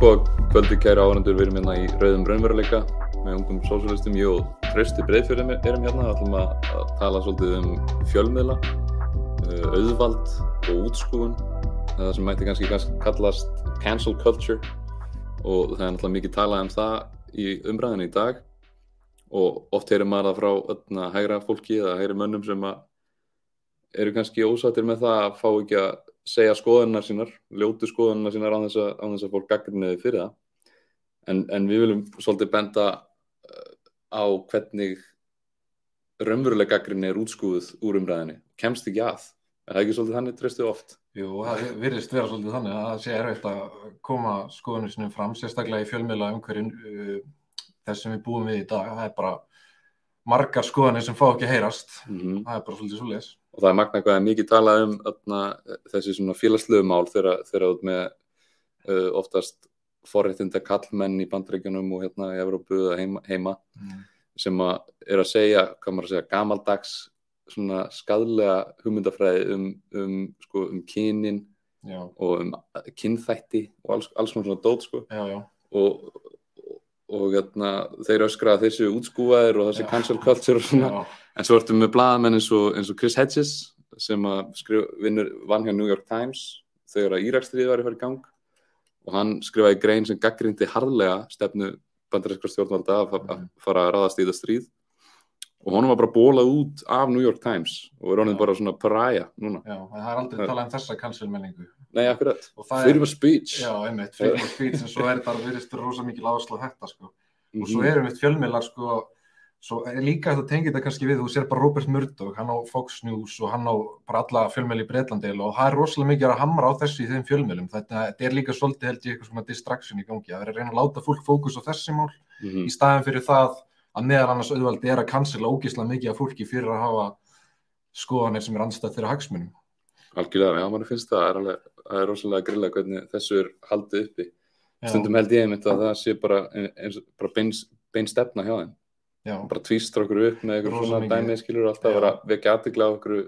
Góða kvöldi kæri áhundur, við erum hérna í Rauðum Raunveruleika með ungum sósjólistum, ég og Trausti Breiðfjörðum erum hérna, við ætlum að, að tala svolítið um fjölmiðla, uh, auðvald og útskúfun, það sem mætti kannski, kannski kallast cancel culture. Og það er náttúrulega mikið talað um það í umræðinu í dag. Og oft heyrir maður það frá öllna, hægra fólki eða hægri mönnum sem eru kannski ósattir með það að fá ekki að segja skoðunar sínar, ljótu skoðunar sínar á þess að, á þess að fólk gaggrinniði fyrir það. En, en við viljum svolítið benda uh, á hvernig raunveruleg gaggrinni er útskúðuð úr umræðinni. Kemst ekki að. Er það ekki svolítið þannig treystu oft? Jú, það virðist vera svolítið þannig að það sé erfitt að koma skoðunum sinum fram, sérstaklega í fjölmiðla umhverjum uh, þess sem við búum við í dag. Það er bara margar skoðanir sem fá ekki heyrast. Mm -hmm. Það er bara svolítið svo leiðis og það er magna hvað er mikið talað um öfna, þessi svona félagslegu mál þegar það er með uh, oftast forréttinda kallmenn í bandreikunum og hérna í Evrópu eða heima, heima mm. sem að er að segja, hvað maður að segja, gamaldags svona skadlega hugmyndafræði um, um, sko, um kynin já. og um kynþætti og alls, alls svona dót sko já, já. og og hérna, þeir öskra að þeir séu útskúaðir og þessi cancel culture og svona en svo ertum við blaðamenn eins og, eins og Chris Hedges sem vinnur, vann hjá New York Times þegar að Írakstriði var í farið gang og hann skrifaði grein sem gaggrindi harðlega stefnu bandarinskar stjórnvalda að, að fara að raðast í það stríð og honum var bara bólað út af New York Times og er honum bara svona paræja núna. Já, það er aldrei talað um þessa cancelmenningu. Nei, akkurat. Freedom of speech. Já, einmitt, freedom of speech, en svo er þetta virðist rosa mikil á þetta, sko. Og svo erum við fjölmiðlar, sko, svo líka þetta tengið þetta kannski við, þú sér bara Robert Murdoch, hann á Fox News og hann á bara alla fjölmiðli í Breitlandil og það er rosalega mikið að hamra á þessu í þeim fjölmiðlum. Þetta, er líka svolítið held ég eitthvað svona distraction í gangi. Það er að reyna að láta fólk fókus á þessi mál mm -hmm. í staðin fyrir það að meðal annars auðvaldi er að cancela ógísla mikið af fólki fyrir að hafa skoðanir sem er anstæð þeirra hagsmunum. Algjörlega, já, mann finnst það, það er, er rosalega grilla hvernig þessu er haldið uppi. Stundum held ég einmitt að það sé bara, eins, bara bein, bein stefna hjá þeim. Bara tvístra okkur upp með eitthvað svona dæmið, skilur, alltaf vera vekja aðtikla á okkur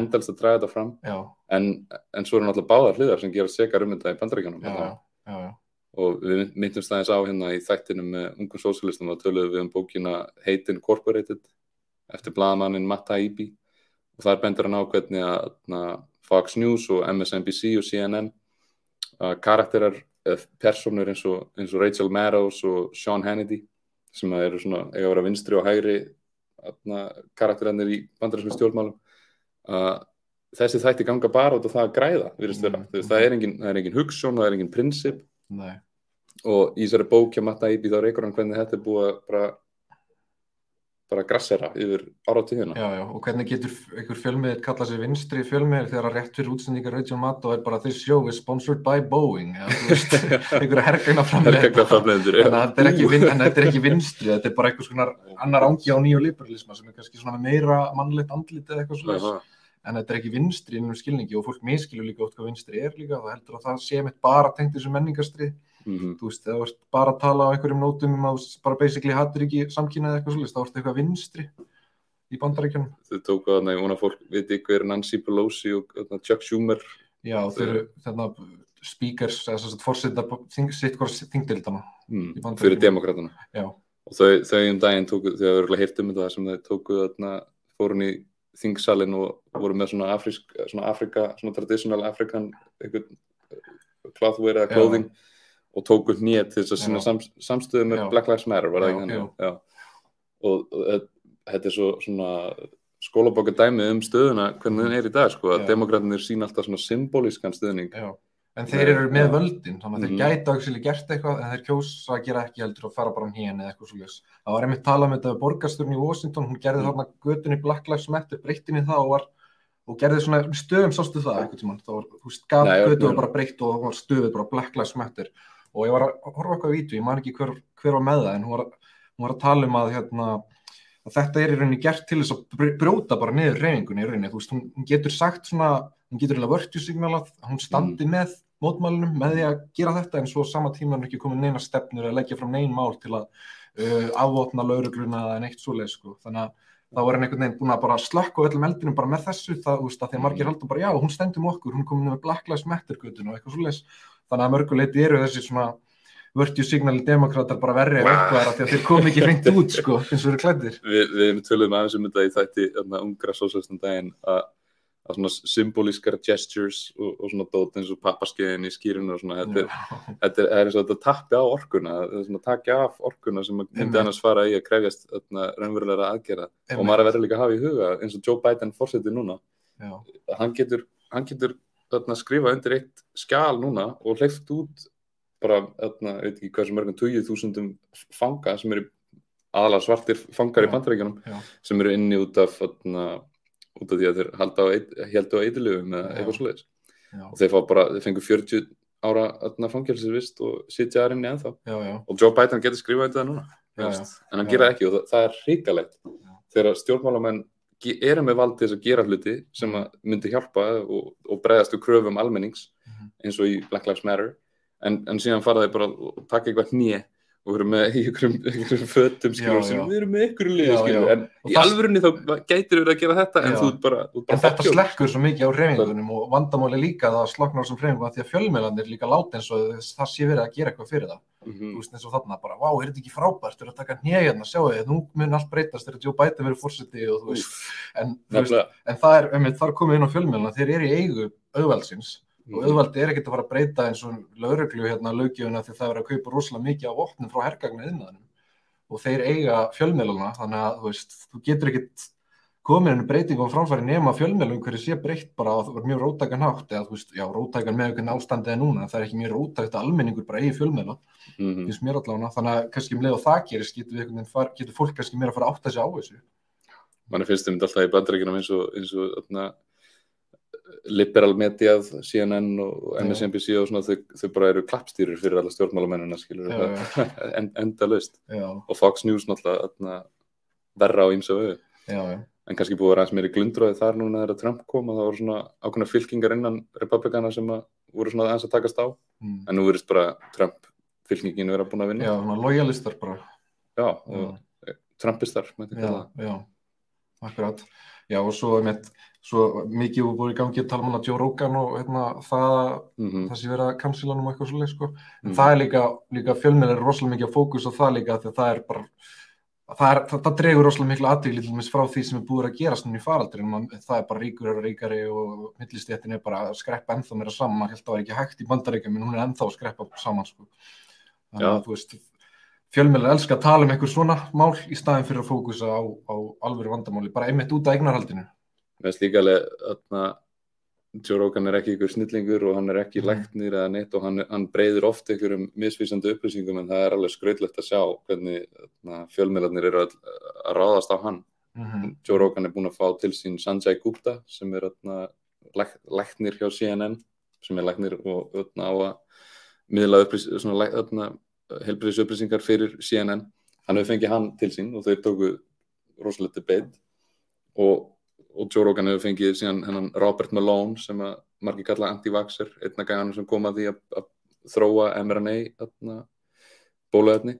endalst að draga þetta fram. En, en svo eru náttúrulega báðar hliðar sem gera sekar um þetta í bandaríkanum. Já og við myndumst aðeins á hérna í þættinum með ungum sósialistum og töluðum við um bókina Hate Incorporated eftir bladamannin Matt Taibbi. Og þar bendur hann á hvernig að na, Fox News og MSNBC og CNN að karakterar, personur eins og, eins og Rachel Maddows og Sean Hannity sem eru svona, eiga að vera vinstri og hægri karakterannir í bandarinskum stjórnmálum að þessi þætti ganga bara út á það að græða mm. það er engin, engin hugssjón, það er engin prinsip Nei. og í þessari bók hjá Matta Íbí þá reykur hann hvernig þetta er búið að bara, grassera yfir áratíðina. Já, já, og hvernig getur einhver fjölmiðir kalla sér vinstri fjölmiðir þegar að rétt fyrir útsendingar Rachel Maddow er bara this show is sponsored by Boeing eða þú veist, einhverja hergagna framleiður. Þetta er, vin, þetta er ekki vinstri, þetta er bara einhvers konar annar ángi á nýju liberalisma sem er kannski svona meira mannlegt andlit eða eitthvað svona en þetta er ekki vinstri innum skilningi og fólk miskilur líka oft hvað vinstri er líka það heldur að það sé mitt bara tengt þessu menningarstrið mm -hmm. þú veist, það vart bara að tala á einhverjum nótum um að bara basically hattur ekki samkynnaði eitthvað svolítið, það vart eitthvað vinstri í bandaríkjunum. Þau tóku að næ, fólk viti ykkur Nancy Pelosi og Chuck Schumer. Já, þau eru þarna speakers, þess að fórseta sitt hvort þingdildana mm, fyrir demokratana og þau, þau um daginn tóku, þau hefur verið heilt um þetta sem þau tóku þarna fórun í þingsalinn og voru með svona, afrisk, svona Afrika, svona traditional African clothwear eða clothing. já. Og tóku nýja til þess að sína sam, samstöðu með. Black Lives Matter var það ekki henni og, og þetta er svo svona skólabokka dæmið um stöðuna hvernig það er í dag sko, að demokraterna sína alltaf svona symbolískan stöðning já. En þeir eru með völdin, þannig að þeir mhm. gæta auðvitað gert eitthvað en þeir kjósa að gera ekki heldur og fara bara hérna eða eitthvað svolítið. Það var einmitt talað með þetta við borgasturinn í Washington, hún gerði þarna götun í Black Lives Matter, breyttin í það og, var, og gerði svona stöðum sástu það eitthvað tíma. Það var, þú veist, gaf götu og bara breytt og var stöðuð bara Black Lives Matter og ég var að horfa eitthvað í vítu, ég man ekki hver, hver var með það en hún var, hún var að tala um að, hérna, að þetta er í rauninni gert til þess að brjóta bara niður reyningunni í rauninni, þú veist, hún getur sagt svona, hún getur alveg vörtjusignalað, hún standi mm. með mótmælunum með því að gera þetta en svo sama tíma er ekki komið neina stefnur að leggja fram nein mál til að uh, afvotna laurugluna eða neitt svo leið sko. þannig að þá er henni einhvern veginn búin að bara slökka öllum eldinum bara með þessu það, þú veist, að því að margir haldur bara já, hún stendum okkur, hún komið með Black Lives Matter gutun og eitthvað svo leiðs þannig að mörguleiti eru þessi svona virtue signali demokrater bara verri ef eitthvað að því að þeir kom ekki hreint út sko, eins og eru klættir. Við, við tölum aðeins um þetta í þætti þarna, ungra sósalistum daginn að að svona symbolískar gestures og, og svona dót eins og pappaskeiðin í skýrinu og svona, þetta er, þetta er, eins og þetta tappi á orkuna, þetta er svona takja af orkuna sem myndi annars fara í að krefjast þarna raunverulega aðgerða. Og maður verður líka að hafa í huga eins og Joe Biden fórsetið núna, hann getur, hann getur þarna skrifa undir eitt skjál núna og hleyft út bara, þarna, veit ekki hvað sem mörgum 20.000 fanga sem eru aðalega svartir fangar í Já. bandaríkjunum Já. sem eru inni út af þarna, út af því að þeir halda á, eit- héldu á eitilöfum eða eitthvað Já, og þeir bara, þeir fengu 40 ára fangelsisvist og sitja þar inni ennþá. Já, já, og Joe Biden getur skrifað undir það núna en hann gera ekki og það, það er hrikalegt þegar stjórnmálamenn ge- eru með valdi þess að gera hluti sem að myndi hjálpa og, og bregðast við kröfum almennings Mhm. eins og í Black Lives Matter en, en síðan fara þeir bara og taka eitthvað hnið og eru með í einhverjum, fötum skilur, sem við erum með einhverju liði Já, skilur, en í alvörunni þá gætir verið að gera þetta en þú bara, þú ert bara En þetta slekkur svo mikið á hreyfingunum og vandamáli líka það að slokna á þessum hreyfingum af því að fjölmiðlandir líka láta eins og það sé verið að gera eitthvað fyrir það. Mhm. Þú veist eins og þarna bara, vá, er þetta ekki frábært, þú eru að taka hnið hérna, sjáu þið, nú mun allt breytast þegar Joe Biden verið fórseti og þú veist, en, það er, er komið inn á fjölmiðlana, þeir eru í eigu auðvaldsins og auðvaldi er ekkert að fara að breyta eins og lauruglu hérna löggjöfuna því það er að kaupa rosalega mikið af vopnum frá hergagna innanum og þeir eiga fjölmiðlana þannig að þú veist, þú getur ekkert komið inn breytingum framfæri nema fjölmiðlum hverju sé breytt bara og það var mjög rótækan hátt eða þú veist, já, rótækan með einhvern ástandið er núna það er ekki mjög rótækt að almenningur bara eigi fjölmiðla Mhm. finnst mér allavega, þannig að kannski um leið og það gerist getur, far, getur fólk kannski meira að fara að átta sig á þessu liberal mediað, CNN og. MSNBC og svona þau, þau bara eru klappstýrur fyrir alla stjórnmálamennina skilur en, enda já, og Fox News náttúrulega verra á ímsa vögu en kannski búið að vera aðeins meiri glundröði þar núna þegar Trump kom og það voru svona ákveðna fylkingar innan republikana sem að voru svona aðeins að takast á. Mm. en nú verðist bara Trump fylkingin vera búin að vinna. Já, svona lojalistar bara. Já, Já. og Trumpistar já, já, akkurat. Já og svo, einmitt, svo mikið voru í gangi að tala um hana Joe Rogan og hérna, það, Mhm, það sé verið að cancela hann um eitthvað svolítið sko. en mhm. það er líka, líka fjölmiðlega er rosalega mikið að fókus á það líka því að það er bara það, er, það, það dregur rosalega miklu aðtökli til dæmis frá því sem er búið að gerast núna í faraldurinn það er bara ríkur og ríkari og millistéttin er bara að skreppa ennþá meira saman held að það var ekki hægt í bandaríkjum en hún er ennþá að skreppa saman sko. þannig að þú veist fjölmiðlega elska að tala um einhver svona mál í staðin fyrir að fókusa á, á alvöru vandamáli, bara einmitt út af eignarhaldinu Mér finnst líka alveg Joe Rogan er ekki ykkur snillingur og hann er ekki Mhm. læknir eða neitt og hann, hann breyður oft ykkur um misvísandi upplýsingum en það er alveg skrautlegt að sjá hvernig þarna, fjölmiðlarnir eru að, að ráðast á hann. mm -hmm. Rogan er búin að fá til sín Sanjay Gupta sem er læk, læknir hjá CNN sem er læknir og þarna, á að miðla upplýs, svona, læk, þarna, helbriðis upplýsingar fyrir CNN. Hann hefur fengið hann til sín og þeir tóku rosalega debate og, og Joe Rogan hefur fengið síðan hennan Robert Malone sem að margir kalla anti-vaxxer, einna gæðanum sem kom að því að, að þróa mRNA þarna, bóluefni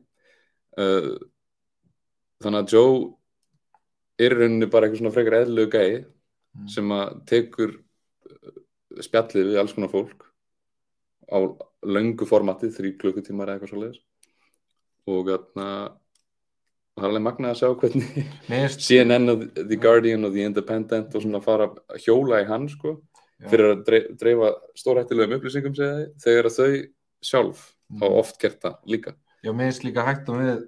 uh, þannig að Joe er rauninni bara eitthvað svona frekar eðlulegu gæi Mm. sem að tekur uh, spjallið við alls konar fólk á löngu formati, þrý klukkutímar eða eitthvað svo leiðis og og það er alveg magnað að sjá hvernig CNN og The Guardian og The Independent og svona fara að hjóla í hann sko fyrir að dreif, dreifa stórhættilegum upplýsingum segja þegar að þau sjálf Mm. hafa oft gert það líka Já, mér finnst líka hægt að við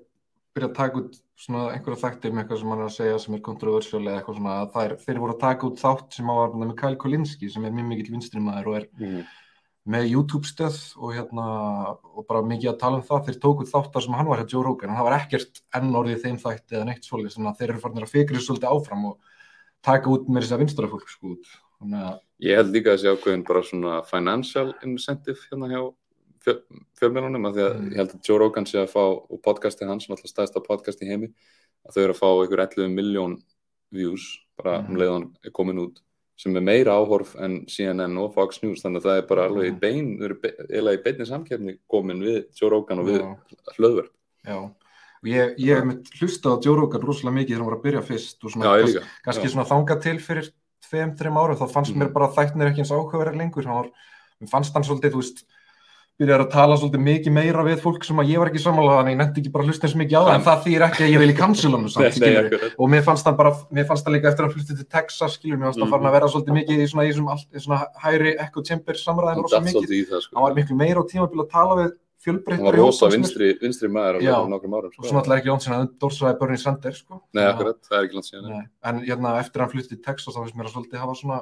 byrja að taka út svona einhverja þættir með eitthvað sem hann er að segja sem er kontroversial eða eitthvað svona að er, þeir voru að taka út þátt sem á var með Kyle Kolinski sem er mjög mikill vinstrimæður og er mm. Með YouTube stöð og hérna og bara mikið að tala um það, þeir tóku út þáttar sem hann var hjá Joe Rogan en það var ekkert enn orðið í þeim þætti eða neitt svolítið, þannig að þeir eru farin að fikri svolítið áfram og taka út með þess að vinstra fólk sko út að, Ég held líka að þessi ákveðin bara svona financial incentive hérna hjá fjö, fjölmjölunum að því að Mm. ég held að Joe Rogan sé að fá og podcasti hans, náttúrulega stæðsta podcast í heimi að þau eru að fá einhver 11 miljón views bara Mhm. um leiðan komin út sem er meira áhorf en CNN og Fox News þannig að það er bara alveg í bein eiginlega í beinni samkeppni komin við Joe Rogan og við já, hlöðverk já. Og ég, hef mitt hlustað á Joe Rogan rosalega mikið þegar hann var að byrja fyrst og svona, Já, kannski- kannski svona þangað til fyrir tveim, þreim árum þá fannst Mhm. mér bara þættinir ekki eins áhugaverðar lengur. Hann var, mér fannst hann svolítið, þú veist byrjar að tala svolítið mikið meira við fólk sem að ég var ekki sammála þannig ég nefndi ekki bara að hlusta eins mikið á það en það þýr ekki að ég vil í cancelunum samt, skilur og mér fannst það bara, mér fannst það líka eftir að flytta til Texas, skilur, mér fannst það Mhm. farin að vera svolítið mikið í svona, í svona, í svona hægri echo chamber samræðin rosa mikið, í það, sko. var miklu meira á tímabil að tala við Hann fjölbreyttari var rosa vinstri, vinstri maður á nokkrum árum, og svo sko. náttúrulega ekki lónt sinna að Dorsræði Bernie Sanders, sko Nei, akkurat, það er ekki langt síðan. En hérna eftir að hann flytti til Texas þá finnst mér að svolítið hafa svona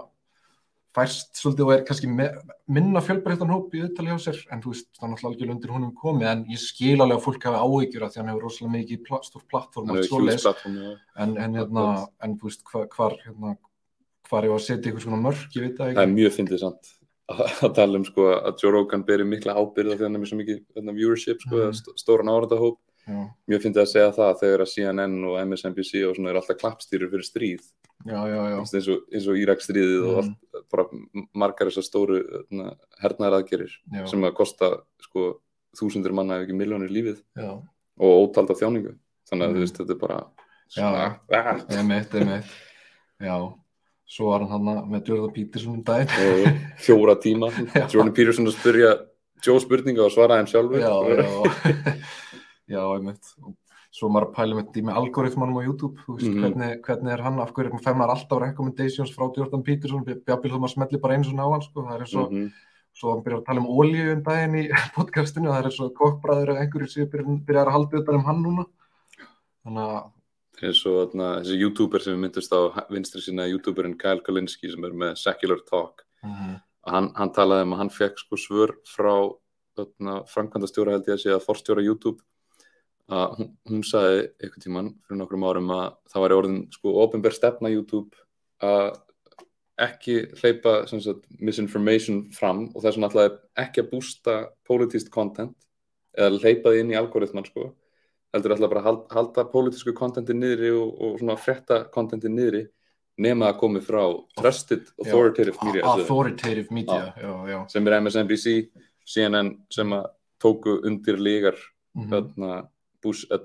færst svolítið og er kannski minna fjölbreyttan hóp í auðtali hjá sér en þú veist, það er náttúrulega algjörlega undir honum komið en ég skil alveg að fólk hafi áhyggjur af því hann hefur rosalega mikið pla, stór plattform hjúls plattform, já. en, en hérna, en þú veist, hvar, hvar hérna, hvar ég var að setja ykkur svona mörk, ég veit það Það ekki er mjög fyndið samt að að tala um sko að Joe Rogan beri mikla ábyrða þegar hann er svo mikið hérna, viewership sko, mm. stóran árændahóp. Já, Mjög fyndið að segja það þegar að CNN og MSNBC og svona er alltaf klappstýrur fyrir stríð. já, já, eins og, og Írak stríðið og allt, bara margar þessar stóru hérna, hernaðaraðgerir sem að kosta sko þúsundir manna ef ekki miljónir lífið og ótalda þjáningu. Þannig að þú veist, þetta er bara svona, ah, emitt, emitt já, svo var hann hann með Jordan Peterson um daginn. Fjóra tíma. Jordan Peterson að spyrja Joe spurninga og svara þeim sjálfur. já, já, já, einmitt og svo maður að pæla með því með algoritmanum á YouTube, þú veist, Mhm. hvernig, hvernig er hann af hverju fær maður alltaf recommendations frá Jordan Peterson, bjabbil þú maður smelli bara einu svona á hann, sko, það er eins og Mhm. svo hann byrjar að tala um olíu um daginn í podcastinu og það er eins og kokkbræður eða einhverju sem byrjar, byrjar að halda utan um hann núna þannig að, eins og þarna, þessi youtuber sem við myndust á vinstri sinna youtuberinn Kyle Kalinski sem er með Secular Talk Mhm. hann, hann talaði um að hann fekk sko svör frá framkvæmdastjóra held ég að sé að forstjóra YouTube að hún, hún sagði einhvern tíman fyrir nokkrum árum að það var orðin sko ofinber stefna YouTube að ekki hleypa sagt, misinformation fram og þess vegna ætlaði ekki að bústa politist content eða hleypa því inn í algoritman sko heldur ætla bara að halda, halda pólitísku kontenti niðri og, og svona frétta kontenti niðri nema að komi frá trusted authoritative Já, media authoritative media já, já, sem er MSNBC, CNN sem að tóku undir lígar Mhm. þarna Bush uh,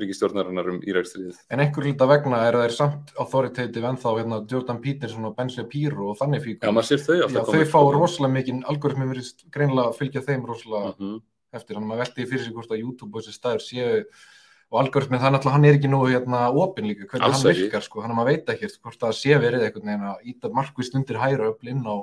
ríkistjórnarinnar um Írakstríðið En einhver hluta vegna er þeir samt authoritative ennþá hérna, Jordan Peterson og Ben Shapiro og þannig fíkur. Já, maður sér þau Já, alltaf þau koma, fá sko. rosalega mikinn, algoritmi verið greinilega að fylgja þeim rosalega Mhm. eftir, þannig að maður veldi fyrir sig hvort að YouTube og þessi staður séu og algoritmið þannig að hann er ekki nú hérna opinn líka, hvernig Alls hann virkar sko, þannig að maður veit ekki hvort það sé verið einhvern veginn að íta markvist undir hæra öfl inn á,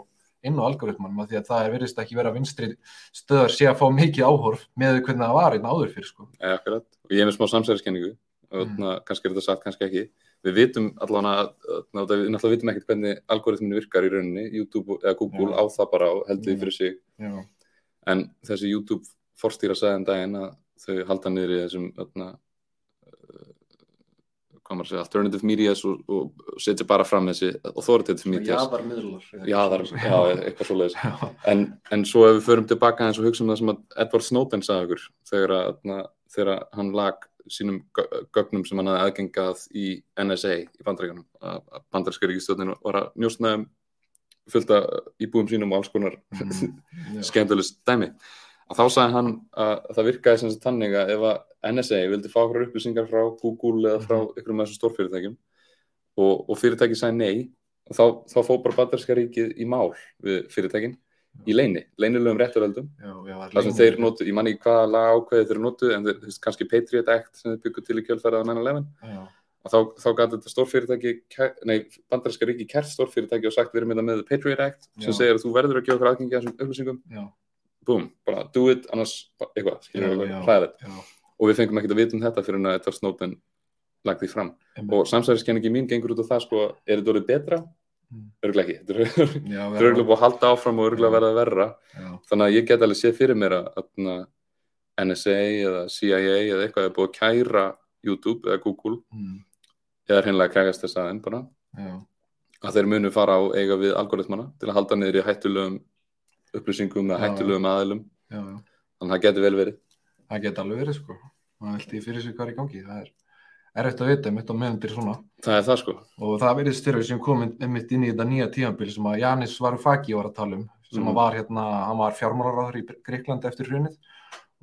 inn á algoritmanum af því að það er verið ekki vera vinstri stöðar sé að fá mikið áhorf með hvernig það var einn áður fyrir sko. Ja, akkurat. Og ég er með smá samsæðiskenningu Mm. kannski er þetta sagt, kannski ekki. Við vitum allavega, að- við náttúrulega vitum ekkert hvernig algoritminu virkar í rauninni, YouTube eða Google Já. á það bara og heldur því fyrir sig. Já, En þessi YouTube forstýra sagði en daginn að þau halda niður í þessum öðna, hvað maður að segja, alternative medias og, og setja bara fram þessi authoritative medias. jaðarmiðlar. Jaðar, já, eitthvað svoleiðis. Já, En, en svo ef við förum tilbaka eins og hugsa um það sem að Edward Snowden sagði okkur þegar, að, na, þegar hann lag sínum gö- gögnum sem hann hafði aðgengað í NSA í bandaríkanum að að bandaríska ríkistjóðnin var að njósna um fullta íbúum sínum og alls konar Mm, skemmtilegst dæmi að þá sagði hann að það virkaði sem þannig að ef að NSA vildi fá okkur upplýsingar frá Google eða frá ykkur um þessum stórfyrirtækjum og, og fyrirtæki sagði nei og þá, þá fóð bara bandaríska ríkið í mál við fyrirtækin í leini, leinilegum réttaröldum þar sem þeir notu, ég man ekki hvaða lag ákveði þeir notu en þeir, kannski Patriot Act sem þeir byggu til í kjölfærið á 9-11 Já, og þá, þá gæti þetta stórfyrirtæki nei, bandaríska ríki kært stórfyrirtæki og sagt við erum þetta með Patriot Act sem segir að þú verður að gefa okkur aðgengi að þessum upplýsingum. Já, búm, bara do it, annars eitthvað, já. og við fengum ekkert að vita um þetta fyrir að Snowden lagt því fram. Einmitt. og samsæðiskenningi mín gengur út á það sko, er þetta orðið betra? Mm. Örgulega ekki, þetta er þetta örgulega búið að halda áfram og örgulega verða verra. Já, þannig að ég get alveg séð fyrir mér að NSA eða CIA eða eitthvað er búið að kæra YouTube eða Google. Mm, eða hreinlega krægast þess aðeins bara. Já, að þeir munu fara á eiga við algoritmana til að halda niður í hættulegum upplýsingum Já. hættulegum aðilum já, já. þannig að það getur vel verið Það geti alveg verið sko. Það velti fyrir sig hvað er í gangi. Það er erfitt að vita mitt á meðan þetta er svona. það er það sko Og það verðist fyrir sem komin einmitt inn í þetta nýja tíðanbíl sem að Janis Varoufakis var að tala um. Sem að var hérna, hann var fjármálaráður í Greiklandi eftir hrunið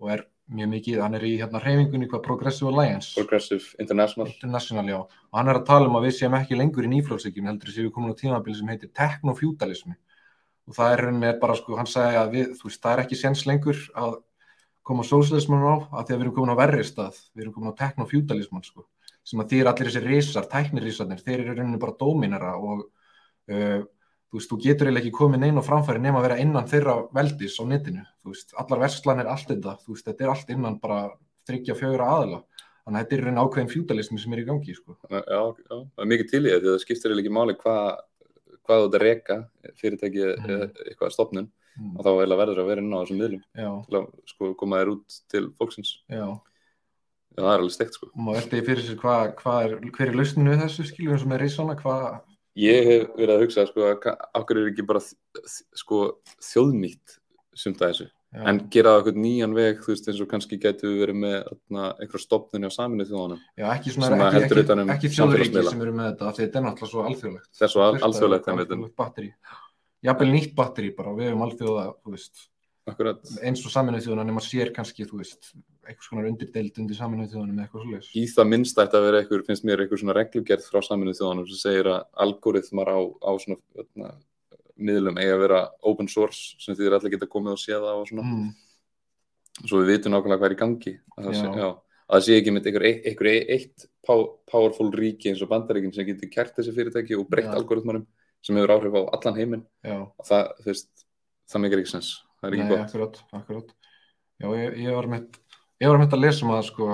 og er mjög mikið, hann er í hérna hreyfingunni hvað Progressive Alliance. Progressive International International. Og hann er að tala um að við séum ekki lengur í nýflóðsíkjum heldur sem við komin á tímabili sem heitir teknofjútalismi. Og það er rauninni bara sko, hann sagði að við, þú veist, það er ekki séns lengur að koma sósíalismann á að því að við erum komin á verri stað, við erum komin á teknofjúdalismann sko, sem að þýr allir þessi risar, tæknirísarnir, þeir eru rauninni bara dóminara og uh, þú veist, þú getur eiginlega ekki komið neina á framfæri nema að vera innan þeirra veldis á netinu, þú veist, allar verslanir, allt þetta, þú veist, þetta er allt innan bara þryggja fjögra aðila, þannig að þetta er rauninni ákveðin fjúdalismi sem er í gangi, sko. Já, já, það er mikið til í að það skiptir eiginlega ekki máli hvað hvað þú ert að reka fyrirtæki Mm. eitthvað stopnun Mm. og þá eiginlega verður að vera inn á þessum miðlum Já, til að sko koma þér út til fólksins já. Já, það er alveg steikt sko og maður veldi fyrir sér hvað hva er, hver er lausninu við þessu skilur eins og með reysana, hvað, Ég hef verið að hugsa sko að okkur er ekki bara sko þjóðnýtt sumt að þessu já, en gera eitthvað nýjan veg þú veist eins og kannski getur við verið með einhverja stopnun á saminu þjóðanum já, ekki svona, að ekki, ekki, um ekki samfélagsmiðla. sem eru með þetta, af því þetta er náttúrulega svo alþjóðlegt. það er svo alþjóðlegt. Jafnvel nýtt batteri bara, við hefum alþjóða, eins og saminuð þjóðana nema sér kannski, veist, einhvers konar undirdeild undir eitthvað svoleiðis. í það minnst ætti að vera einhver, finnst mér einhver svona reglugerð frá saminu þjóðanum sem segir að algoritmar á, á svona miðlum eiga að vera open source sem þýðir allir geta komið og séð það og svona. Mm, svo við vitum nákvæmlega hvað er í gangi. Að það, sé, Já. að það sé ekki með einhver, eitt pow- powerful ríki eins og bandaríkin sem getur kert þessi fyrirtæki og breytt Já. algoritmarum sem hefur áhrif á allan heiminn. Það, veist, það meikir ekki sens. Það er ekki nei, gott. akkurat, akkurat. Já, ég, ég var með að lesa um að sko,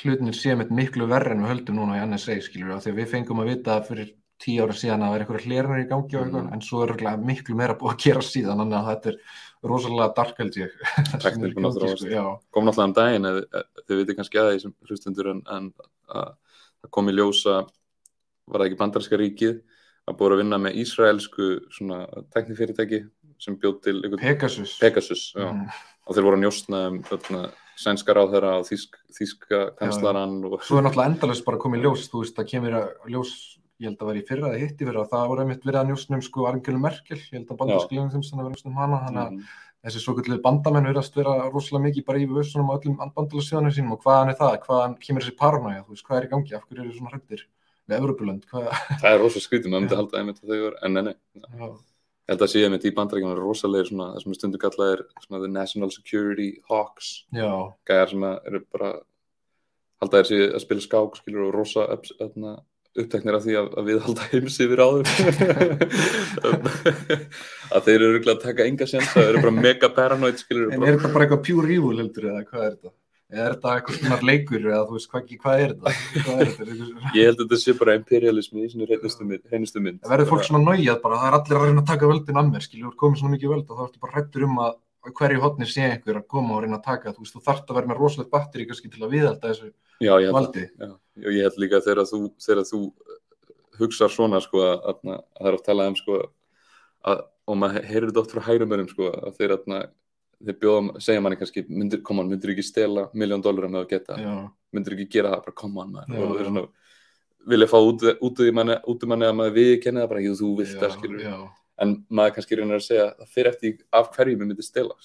hlutinir sé með miklu verri en við höldum núna í NSA, skilur við, af því að við fengum að vita fyrir tíu ára síðan að það er eitthvað hlerunir í gangi og eitthvað, Mhm. en svo er örugglega miklu meira búið að gera síðan, að þetta er rosalega dark held ég. í sko, kom náttúrulega um daginn þau veitir kannski að því sem hlustundur en, en að það kom í ljósa var það ekki bandarska ríkið að búið að vinna með Ísraelsku svona teknifyrirtæki sem bjóð til Pegasus. Pegasus. Mm. og þeir voru að njóstna um þarna, sænska ráðherra og þýsk, þýska kanslaran og Svo er náttúrulega endalist bara komið ljós, þú veist, það kemur að ljós, ég held að vera í fyrra eða hitti fyrra, það voru einmitt verið að njóstnum sko Angelu Merkel, ég held að bandarskilingum þeim sem það verið um hana, þannig að Mhm. þessi svo kvöldu bandamenn verðast vera rosalega mikið bara í vössunum á öllum bandalagsjóðanum sínum. Og hvaðan er það, hvaðan kemur þessi paranoia, þú veist, hvað er í gangi, af hverju eru svona hrættir við Evropulönd, hvað, það er rosa skrítið, maður myndi halda einmitt að þau voru, en nei, nei, já, ég held að sé einmitt í bandaríkjum rosalegir svona, það sem er stundu kallað er svona the national security hawks. Gæjar sem eru bara halda þér sér að spila skák skilur og rosa öfna, uppteknir af því að, að við halda heims yfir áður að þeir eru að taka enga sens þeir eru bara mega paranoid skilur en er þetta bara eitthvað pure evil heldur eða hvað er þetta? Eða er þetta eitthvað svona leikur eða þú veist, hvað, er þetta? Hvað er þetta? Ég held að þetta sé bara imperialismi í sinni hreinustu mynd, mynd. Það verður fólk svona nájað bara, það er allir að reyna að taka völdin að mér, skilur, komið svona mikið völd og þá ertu bara hrættur um að hverju hotni sé einhver að koma og reyna að taka, þú veist, þú þarft að vera með rosalegt batteri kannski til að viðhalda þessu já, ég valdi. já, ég held líka þegar þú, þegar þú hugsar svona sko að, að, að það er oft talað um sko að, og maður heyrir þetta oft frá hærumörum sko að þeir, að, þeir bjóða, segja manni kannski myndir, koma, myndir ekki stela miljón dólarum með að geta Já, myndir ekki gera það, bara koma hann maður. Og þeir já. svona vilja fá út, út manni, út í manni að maður við kenni það bara, jú þú vilt það skilur já, en maður kannski reynir að segja það fyrir eftir af hverju mér myndi stela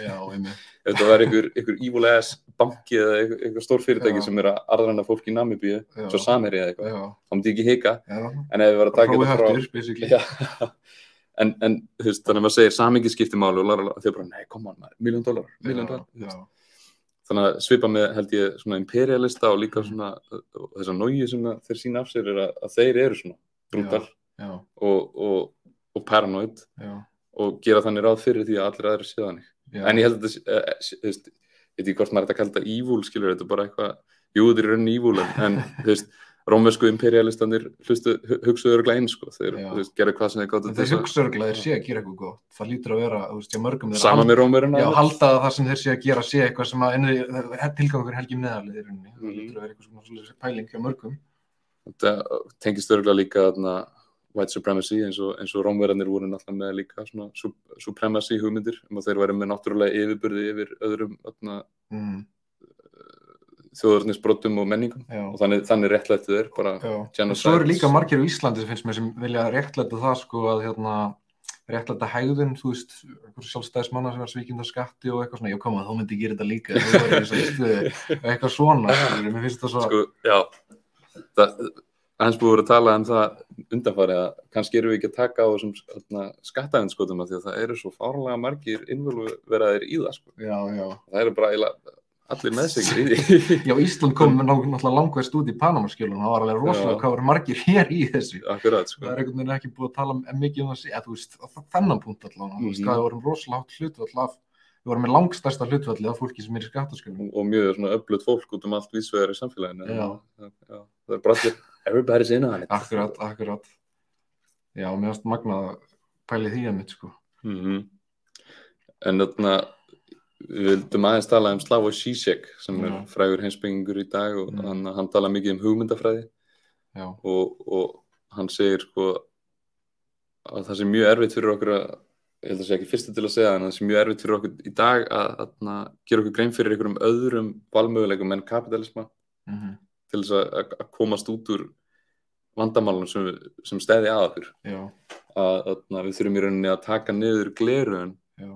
já, ef það væri einhver, einhver evil ass banki eða einhver, einhver stór fyrirtæki Já. sem er að arðræna fólk í Namibíu svo samherji eða eitthvað, þá myndi ég ekki hika. En ef við varum að taka þetta frá. Já. en, en þú veist, þannig að maður segir samingi skipti máli og lara, þau bara, nei, koma hann, miljón dólar miljón dólar. Þannig að svipa með held ég svona imperialista og líka svona og þessa nógi sem þeir sína af sér er að, að þeir eru svona brutal já, og, og, og paranoid já, og gera þannig ráð fyrir því að allir aðrir séu þannig já. en ég held að þetta eh, eh, þú veist, ég veit ekki hvort maður þetta að kalla þetta evil skilur, þetta er bara eitthvað, jú þetta er raunin evil en, en þú veist, rómversku imperialistanir hlustu, hu- hugsuðu örglega einn sko, þeir Já. veist, gerðu hvað sem þeir til þeir þess að hugsa örgulega að þeir sé að gera eitthvað gott. Það lítur að vera, þú veist, hjá mörgum þeirra sama halda- með rómveruna Já, halda að það sem þeir sé að gera sé eitthvað sem að tilgangur meðalið í rauninni. Það Mhm. lítur að vera eitthvað svona pæling hjá mörgum. þetta tengist örgulega líka þarna, white supremacy eins og, og rómverðarnir voru náttúrulega með líka svona su- supremacy hugmyndir um að þeir væri með náttúrulega yfirburði yfir öðrum Mm, þjóðarnisbrotum og menningum. Já, og þannig, þannig réttlættu þeir bara genocides. svo eru líka margir á Íslandi finnst mér sem vilja réttlæta það sko að hérna réttlæta hegðun, þú veist, sjálfstæðismanna sem er svíkind á skatti og eitthvað svona, já koma, þá myndi ég gera þetta líka, í þessari stöðu, eitthvað svona, mér finnst það svo, sko, já. Það, hans búið að tala um það undanfari að kannski eru við ekki að taka á þessum skattaðinskotum að því að það eru svo fárlega margir innvöluverðaðir í það sko. Já, já. Það eru bara allir meðsegir í því. Já, Ísland kom náttúrulega langveist út í Panamaskjölun, það var alveg rosalega hvað voru margir hér í þessu. Akkurat, Það sko. er einhvern veginn ekki búið að tala mikið um það, eða þú veist, þennan punkt allavega, Mhm. hvað við vorum rosalega hlutvall af, við vorum með langstærsta hlutvalli af fólki sem er í skattaskjölun. Og mjög öflut fólk út um allt vísvegar í samfélaginu. Já. Já, já. Það er bara allir, everybody's in on it. Akkurat, akkurat. Já, mér finnst magnað að pæli því að mitt, sko. Mm En þarna, við vildum aðeins tala um Slavoj Žižek sem er Já. frægur heimsbyggingur í dag og Mm. hann, hann tala mikið um hugmyndafræði Já, og, og hann segir sko að það sé mjög erfitt fyrir okkur að ég held að sé ekki fyrstu til að segja en það sé mjög erfitt fyrir okkur í dag að, að, að gera okkur grein fyrir einhverjum öðrum valmöguleikum en kapitalisma mm til þess að, komast út úr vandamálunum sem, sem stæði að okkur. Að, að, við þurfum í rauninni að taka niður glerugun já,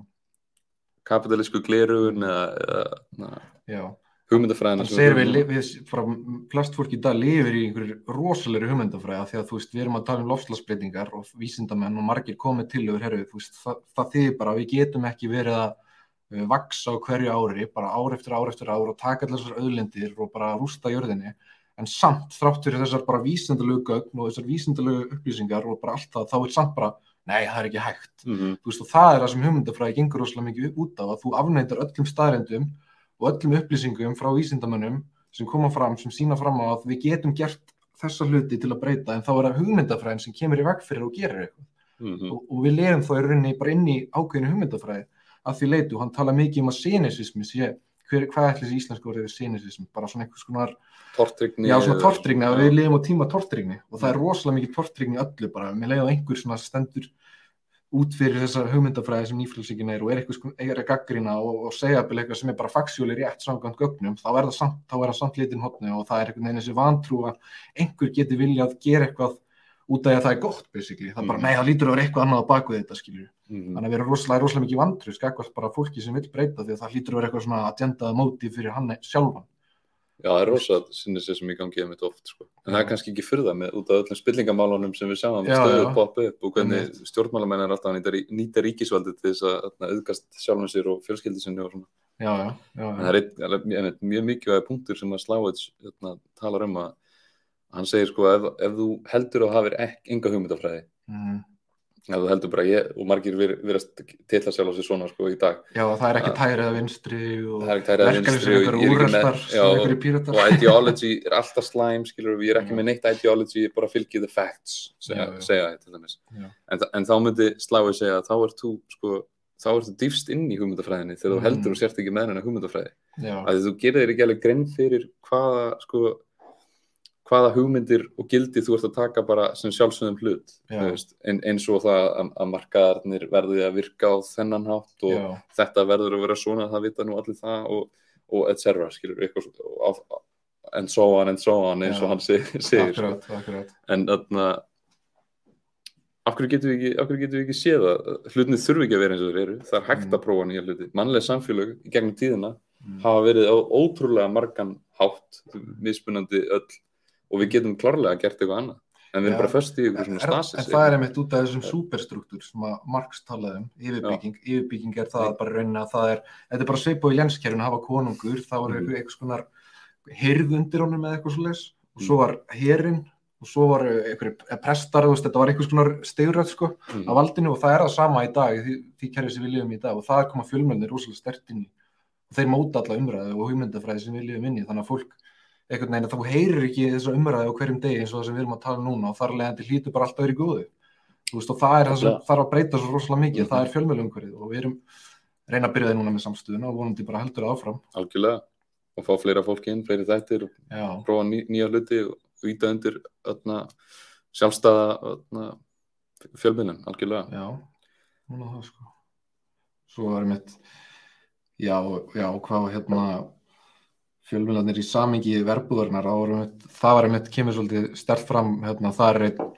kapitalísku glerugun eða, eða hugmyndafræðina við, við, frá flest fólk í dag lifir í einhverju rosalegri hugmyndafræða því að þú veist, við erum að tala um lofslagsbreytingar og vísindamenn og margir komið til yfir herru, þú veist, það, það þýðir bara að við getum ekki verið að vaksa á hverju ári, bara ár eftir ár eftir ár og taka allar þessar auðlindir og bara rústa jörðinni, en samt þrátt fyrir þessar bara vísindalegu gögn og þessar vísindalegu upplýsingar og bara allt það, þá er samt bara, nei, það er ekki hægt. Mhm, þú veist, og það er það sem hugmyndafræði gengur rosalega mikið út af að þú afnættar öllum staðrendum og öllum upplýsingum frá vísindamönnum sem koma fram, sem sína fram á að við getum gert þessa hluti til að breyta en þá er það hugmyndafræðin sem kemur í veg fyrir og gerir eitthvað. Mhm, og, og við lefum þá í rauninni bara inn í ákveðinu hugmyndafræði að því leitu, hann tala mikið um að sinisismi sé, hver, hvað ætli þessi íslensku orðið við sinisismi, bara svona einhvers konar tortryggni já, svona tortrygni, að við lifum á tíma tortrygni og það er rosalega mikið tortrygni í öllu bara, mér leiði á einhver svona stendur út fyrir þessa hugmyndafræði sem nýfljóðsíkin er og er eitthvað er að gaggrina og, og segja að eitthvað sem er bara faksjóli rétt samkvæmt gögnum, þá er það samt, er samt litin hotni og það er einhvern veginn þessi vantrú að einhver geti viljað gera eitthvað út af því að það er gott basically, það er bara, Mhm. nei, það lítur að vera eitthvað annað á baku þetta, skilju, Mhm, þannig að erum rosalega, rosalega mikið vantrú, skakvast bara fólki sem vil breyta því að það lítur að vera eitthvað svona agendaða móti fyrir hann sjálfan. Já, það er rosa sinni sér sem í gangi einmitt oft sko. en það er kannski ekki fyrða með út af öllum spillingamálunum sem við sjáum Já, stöðu já. poppa upp og hvernig Einmitt. stjórnmálamenn er alltaf að nýta, rí- nýta ríkisvaldi til þess að að auðgast sjálfum sér og fjölskyldi sinni og svona Já, já, já, en það er mjög- einmitt, mjög mikilvæg punktur sem að Slávits hérna, talar um að hann segir sko ef, ef þú heldur að ek, enga hugmyndafræði Mm. ef þú heldur bara ég og margir virðast titla sjálf á sig svona sko í dag Já, það er ekki tæri eða vinstri og Það er ekki tæri eða vinstri og er píratar. og ideology er alltaf slæm skilur við, ég er ekki Já. með neitt ideology ég bara fylgi the facts segja, Já, já. segja þetta en, en þá myndi Slávið segja að þá ert þú sko, þá ert þú dýfst inn í hugmyndafræðinni þegar þú Mm. heldur og sért ekki með hennar hugmyndafræði að þú gerir þér ekki alveg grein fyrir hvaða sko hvaða hugmyndir og gildi þú ert að taka bara sem sjálfsögðum hlut ein, eins og það að, að markaðarnir verði að virka á þennan hátt og já, þetta verður að vera svona, það vita nú allir það og, og et cetera, skilur eitthvað svo- og, og, and so on and so on eins og hann seg- segir sko. akkurat, akkurat. en þarna af hverju getum við ekki, getum við ekki séð að hlutinni þurfi ekki að vera eins og þeir eru það er hægt Mm. að prófa nýja hluti mannlega samfélög í gegnum tíðina Mm. hafa verið á ótrúlega margan hátt mismunandi öll og við getum klárlega gert eitthvað annað en við erum Já. bara föst í ykkur svona stasis en það er einmitt út af þessum superstruktúr sem að Marx talaði um, yfirbygging, yfirbygging er það bara raunin að það er, þetta er bara svipað í lenskerfinu að hafa konungur, þá er Mhm. mm. eitthvað svona hirð undir honum eða eitthvað svo leis og Mhm. svo var herin og svo var eitthvað prestar, veist, þetta var eitthvað svona steguröð sko mm. af valdinu og það er það sama í dag, því, því kerfi sem við lifum í dag og það er koma fjölmjölnir rosalega stert inn í og þeir móta alla umræðu og hugmyndafræði sem við lifum inn í, þannig að fólk einhvern veginn að þú heyrir ekki þessa umræðu á hverjum degi eins og það sem við erum að tala um núna og þar leðandi hlýtur bara alltaf verið góðu. Þú veist og það er það sem þarf að breyta svo rosalega mikið, Mhm. það er fjölmjölumhverfið og við erum reyna að byrja það núna með samstöðuna og vonandi bara heldur það áfram. Algjörlega. Og fá fleira fólk inn, fleiri þættir og Já, prófa ný, nýja hluti og íta undir öðna, sjálfstæða öðna, fjölmiðlun, algjörlega. Já, núna það sko. Svo er mitt já, já, hvað var hérna fjölmjölarnir í samingi verbúðarnar, það var einmitt- það var einmitt kemur svolítið stert fram hérna, það er einn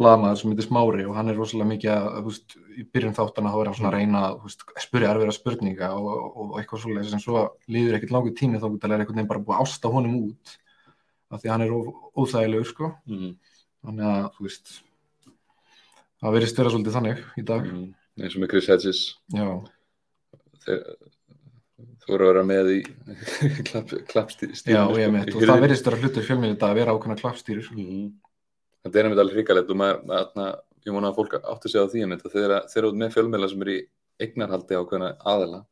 blaðmaður sem heitir Smári og hann er rosalega mikið að, veist, í byrjun þáttana þá hann svona að reyna að, þú veist, spyrja erfiðra spurninga og, og, og eitthvað svolítið sem svo líður ekkert langur tími þá er einhvern veginn bara búið að ásta honum út af því að hann er óþægilegur, sko. Mm. þannig að, þú veist það verðist vera svolítið þannig í dag. Mm, eins og með Chris Hedges. Þeir, þú voru að vera með í klapp, klappstíl já, ég mitt og það verðist vera hlutur fjölmiðl þetta að vera ákveðna klappstýrur. Mm. þetta er einmitt alveg hrikalegt. Og maður, maður, ég vona að fólk átti sig á því einmitt, að þeir eru með fjölmiðla sem eru í eignarhaldi ákveðna aðela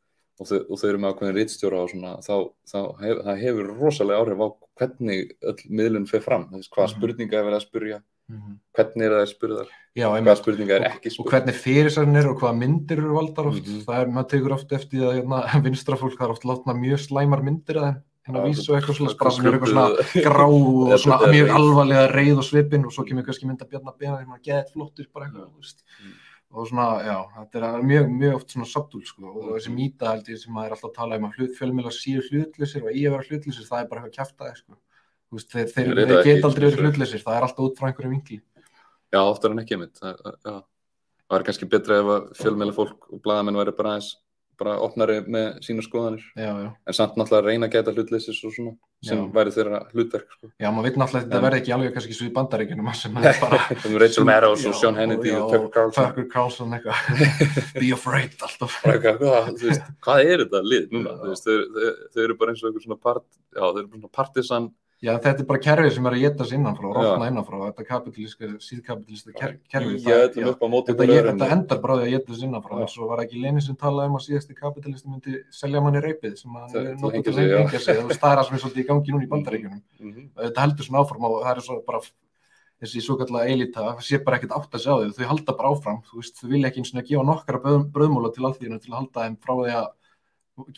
og þau, og þau eru með ákveðin rítstjóra og svona, þá, þá hef, hefur rosalega áhrif á hvernig öll miðlun fer fram, hvað Mhm. spurninga er verið að spurja, hvernig er það að spurðar? Já, hvaða spurninga er ekki og spurð? hvernig fyrirsarnir og hvaða myndir eru valdar oft. Mhm. það er, maður tekur oft eftir að hérna, vinstra fólk það er oft látna mjög slæmar myndir að hérna vísu og eitthvað svona eru eitthvað svona grá og svona er mjög alvarlega reið og svipin og svo kemur kannski mynd að bjarna bena þegar maður geðið flottur bara eitthvað þú veist. Mm. og svona, já, þetta er mjög, mjög oft svona subtúl sko. Og Mhm. þessi mýta held ég sem maður er alltaf að tala um að hlut, fjölmjöla síu hlutlisir og að vera hlutlisir, það er bara eitthvað kjaftaði sko veist, þeir, þeir, þeir geta ekki, aldrei verið þessu. hlutlisir, það er alltaf út frá einhverju vinkli. Já, oftar en ekki einmitt það, það er kannski betra ef að fjölmeila fólk og blaðamenn væri bara aðeins bara opnari með sína skoðanir. Já, já, en samt náttúrulega reyna að geta hlutleysis og svona sem Já. væri þeirra hlutverk sko. já, maður veit náttúrulega að þetta verði ekki alveg kannski svo í bandaríkjunum sem er bara Rachel Maddows og Sean Hannity og Tucker Carlson. Be afraid alltaf. Hvað, er þetta lið núna? Þau, eru bara eins og einhver svona part, já, þau eru bara svona partisan Já, þetta er bara kerfið sem er að geta sig innanfrá, Já. rotna innanfrá, þetta kapitalíska, síðkapitalíska ker, kerfið, á þetta, endar bara á að geta sig innanfrá, en svo var ekki Lenin sem talaði um að síðasti kapitalisti myndi selja manni reypið sem hann er til að hengja sig, það er það sem er svolítið í gangi núna í bandaríkjunum, Mhm. þetta heldur svona áfram og það er svo bara þessi svo kallega eilita, sé bara ekkert átt að sjá þau, þau halda bara áfram, þú veist, þau vilja ekki eins og gefa nokkara bröð- brauðmúla til alþýðinu til að halda þeim frá því að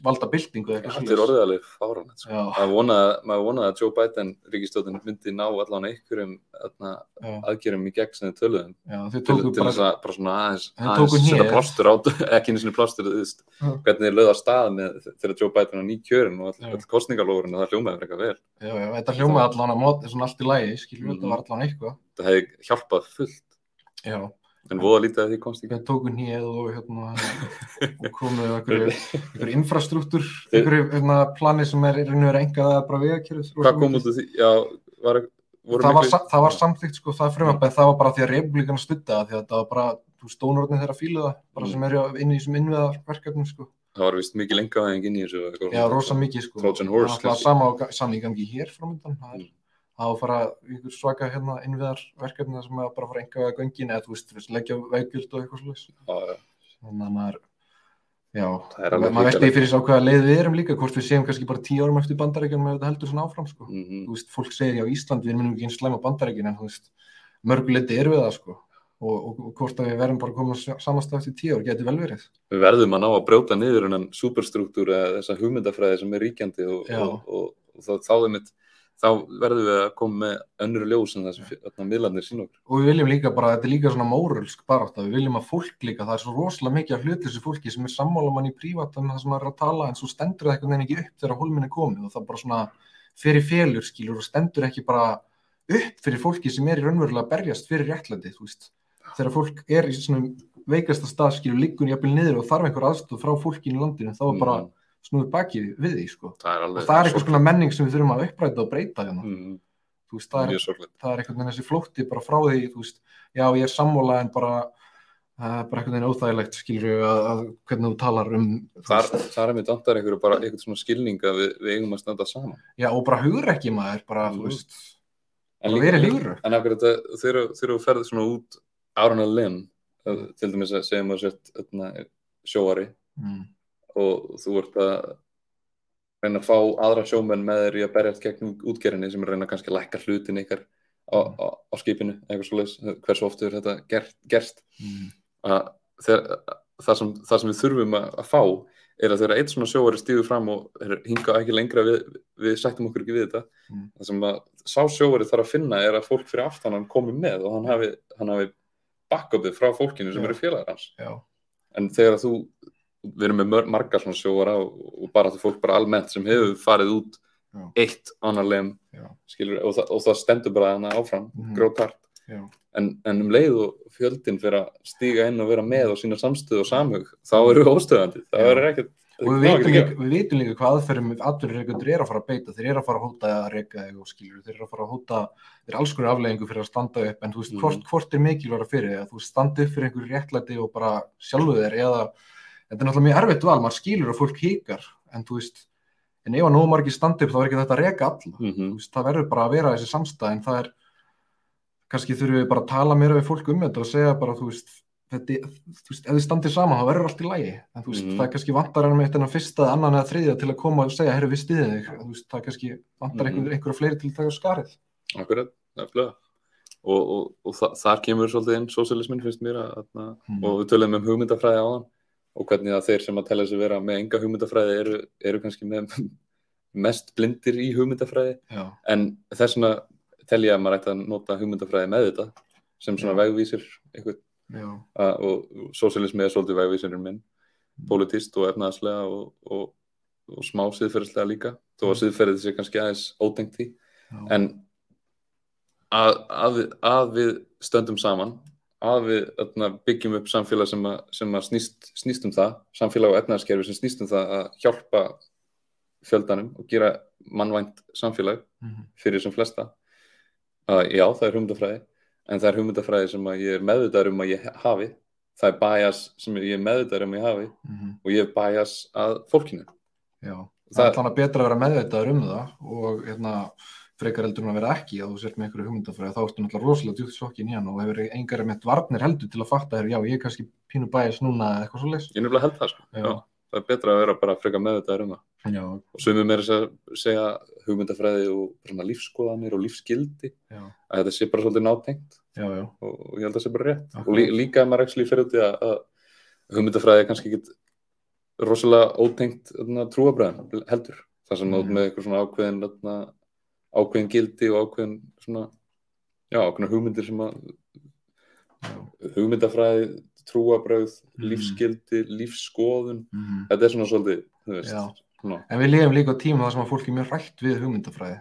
valda byltingu eða eitthvað Þetta er orðið alveg fáranett sko. Já, maður vonaði, vonaði að Joe Biden ríkistöðin myndi ná allan einhverjum já, aðgerum í gegn sem þau töluðum já, þau til, tóku til bara, að bara svona aðeins, aðeins hnéð. plástur á ekki einu sinni plástur þú veist, Já. hvernig þeir lögða stað með þegar Joe Biden var nýkjörin og Já. all, all kostningalóðurinn og það hljómaði eitthvað vel já, já, þetta hljómaði allan að mót, svona allt í lægi, skiljum, Mhm. þetta var allan eitthvað, það hefði hjálpað fullt já, en voða lítið að því komst ekki við tóku nýið og hérna, og komuðu einhverju, einhverju infrastruktúr, einhverju hérna, plani sem er og verið engað að bara vegakerfið. hvað kom út úr því, já, var, Það var, miklu- sa- það var samþykkt sko, það frumabæð, það var bara því að republikana stutta það, því að það var bara, þú stónurinn þeirra fílu það, bara Mm. sem eru inn í þessum innviðarverkefnum sko. það var vist mikið lenga aðeins inn í þessu og eitthvað Já, rosa mikið sko. Trojan horse, Það var sama, sama í gangi hér framöndan, það er Mm. að fara ykkur svaka hérna innviðarverkefni sem að bara fara enga að göngin eða þú veist, leggja veggjöld og eitthvað slúðis. Þannig að maður, já, er maður veldi fyrir sá hvaða leið við erum líka, hvort við séum kannski bara tíu árum eftir bandarækjum ef þetta heldur svona áfram, sko. Mhm. Þú veist, fólk segir já, Ísland, við erum ekki eins slæma bandarækjum, en þú veist, mörguleiti erum við það, sko. Og, og, og hvort að við verðum bara komin samanstað eftir tíu ár, getur vel verið. við verðum að ná að brjóta niður hennan superstruktúr eða þessa hugmyndafræði sem er ríkjandi og, og, þá, þá, einmitt, þá verðum við að koma með önnur ljós en það sem miðlarnir sín okkur. Og við viljum líka bara, þetta er líka svona mórulsk barátta, við viljum að fólk líka, það er svo rosalega mikið af hlutleysi fólki sem er sammála mann í prívat um það sem maður er að tala, en svo stendur það einhvern veginn ekki upp þegar hólminn er komið og það bara svona fyrir félur skilur og stendur ekki bara upp fyrir fólki sem er í raunverulega að berjast fyrir réttlæti, þú veist. Þegar fólk er í svona veikasta stað skilur liggun jafnvel niður og þarf einhver aðstoð frá fólkinu í landinu, þá er bara Snúið bakið við því, sko. það Og það er einhvers konar menning sem við þurfum að uppræta og breyta hérna. mm, Þú veist, það er það er einhvern veginn þessi flótti bara frá því, þú veist, já ég er sammála en bara, uh, bara veginn óþægilegt skilur að, að hvernig þú talar um, þú þar, veist, þar er mér dantar einhverju bara einhvern svona skilning að við, við eigum að standa saman já og bara hugur ekki maður, bara, Mm. þú veist, bara verið hugurök. en akkur þetta þegar þú ferð svona út árun að lim til dæmis að segjum að sért öðna, sjóari Mm. Og þú ert að reyna að fá aðra sjómenn með þér í að berjast gegn útgerinni sem er reyna kannski að lækka hlutin ykkar á, á, á skipinu, eitthvað svo hversu oft er þetta gert, gerst Mm. að þegar, það, sem, það sem við þurfum að, að fá er að þegar eitt svona sjóari stíður fram og hinga ekki lengra við, við sættum okkur ekki við þetta Mm. það sem að sá sjóari þarf að finna er að fólk fyrir aftan hann komi með og hann hafi, hafi backupið frá fólkinu sem Já. eru félagar hans Já, en þegar þú við erum með margar svona sjóara og, og bara þetta fólk bara almennt sem hefur farið út Já. eitt annar lem Já. skilur, og, það, og það stendur bara hana áfram Mhm. grótart já, en, en um leið og fjöldin fyrir að stíga inn og vera með og sína samstöð og samhug þá eru við óstöðandi, verður ekkert og við vitum, líka, við vitum líka hvað aðferðum atvinnureikundur er að fara að beita þeir eru að fara að hóta að reyka þig og skilur þeir eru að fara að hóta, þeir eru alls konar afleggingu fyrir að standa upp en þú veist, Mhm. hvort, hvort er fyrir þig, að þú standi upp fyrir einhverju réttlæti og bara sjálfu þér eða, þetta er náttúrulega mjög erfitt val, maður skilur að fólk híkar en þú veist, en ef að nóg margir standi upp þá er ekki þetta að reyka alla Mhm. þú veist, það verður bara að vera þessi samstæð en það er kannski þurfum við bara að tala meira við fólk um þetta og segja bara þú veist, þetta, þú veist ef þið standið saman þá verður allt í lægi en þú veist, Mhm. það er kannski vantar ennum eitt en að fyrsta, annan eða þriðja til að koma og segja herru við stiðið þig, þú veist, það er kannski vantar Mhm. einhver, einhverja fleiri til að taka skarið Akkurat, nefnilega. Og, og, og þa þar kemur svolítið inn sósialismin finnst mér að, að Mhm. og við tölum um hugmyndafræði á hann og hvernig að þeir sem að telja sig vera með enga hugmyndafræði eru, eru kannski með mest blindir í hugmyndafræði. Já, en þess vegna tel ég að maður ætti að nota hugmyndafræði með þetta sem svona Já. vegvísir og sósialismi er svolítið vegvísirinn minn politist og efnaðslega og, og, og smá siðferðislega líka þó að siðferðið sé kannski aðeins ótengt já, en að, að, að við stöndum saman að við öðna, byggjum upp samfélag sem að, sem að snýst, snýst um það samfélag og efnaðskerfi sem snýst um það að hjálpa fjöldanum og gera mannvænt samfélag Mhm. fyrir sem flesta. Að já, það er hugmyndafræði en það er hugmyndafræði sem að ég er meðvitaður um að ég hafi. Það er bias sem ég er meðvitaður um að ég hafi mhm, og ég er bias að fólkinu. Já það Það- er þannig betra að vera meðveitaður um það og hérna frekar heldur en að vera ekki að þú sért með einhverju hugmyndafræði þá ertu náttúrulega rosalega djúpt sokkin í hann og hefur engar með varnir heldur til að fatta þér, já ég er kannski pínu bæis núna eða eitthvað svo leys ég nefnilega held það sko. Já. Já, það er betra að vera bara frekar meðvitaður um það. Og sumum er að segja hugmyndafræði og lífskoðanir og lífsgildi já, að þetta sé bara svolítið nátengt. Og, og ég held að það sé bara rétt. Akkurat. og lí, líka að maður ekki fyrir út í að, að hugmyndafræði kannski ekki rosalega ótengt trúabræðin heldur. Þar sem mm. Með eitthvað svona ákveðin ákveðin gildi og ákveðin svona já, ákveðin hugmyndir sem að já. hugmyndafræði, trúabröð Mhm. lífsgildi, lífsskoðun Mhm. þetta er svona svolítið, þú veist Já. svona, En við lifum líka tíma þar sem að fólk er mjög rætt við hugmyndafræði.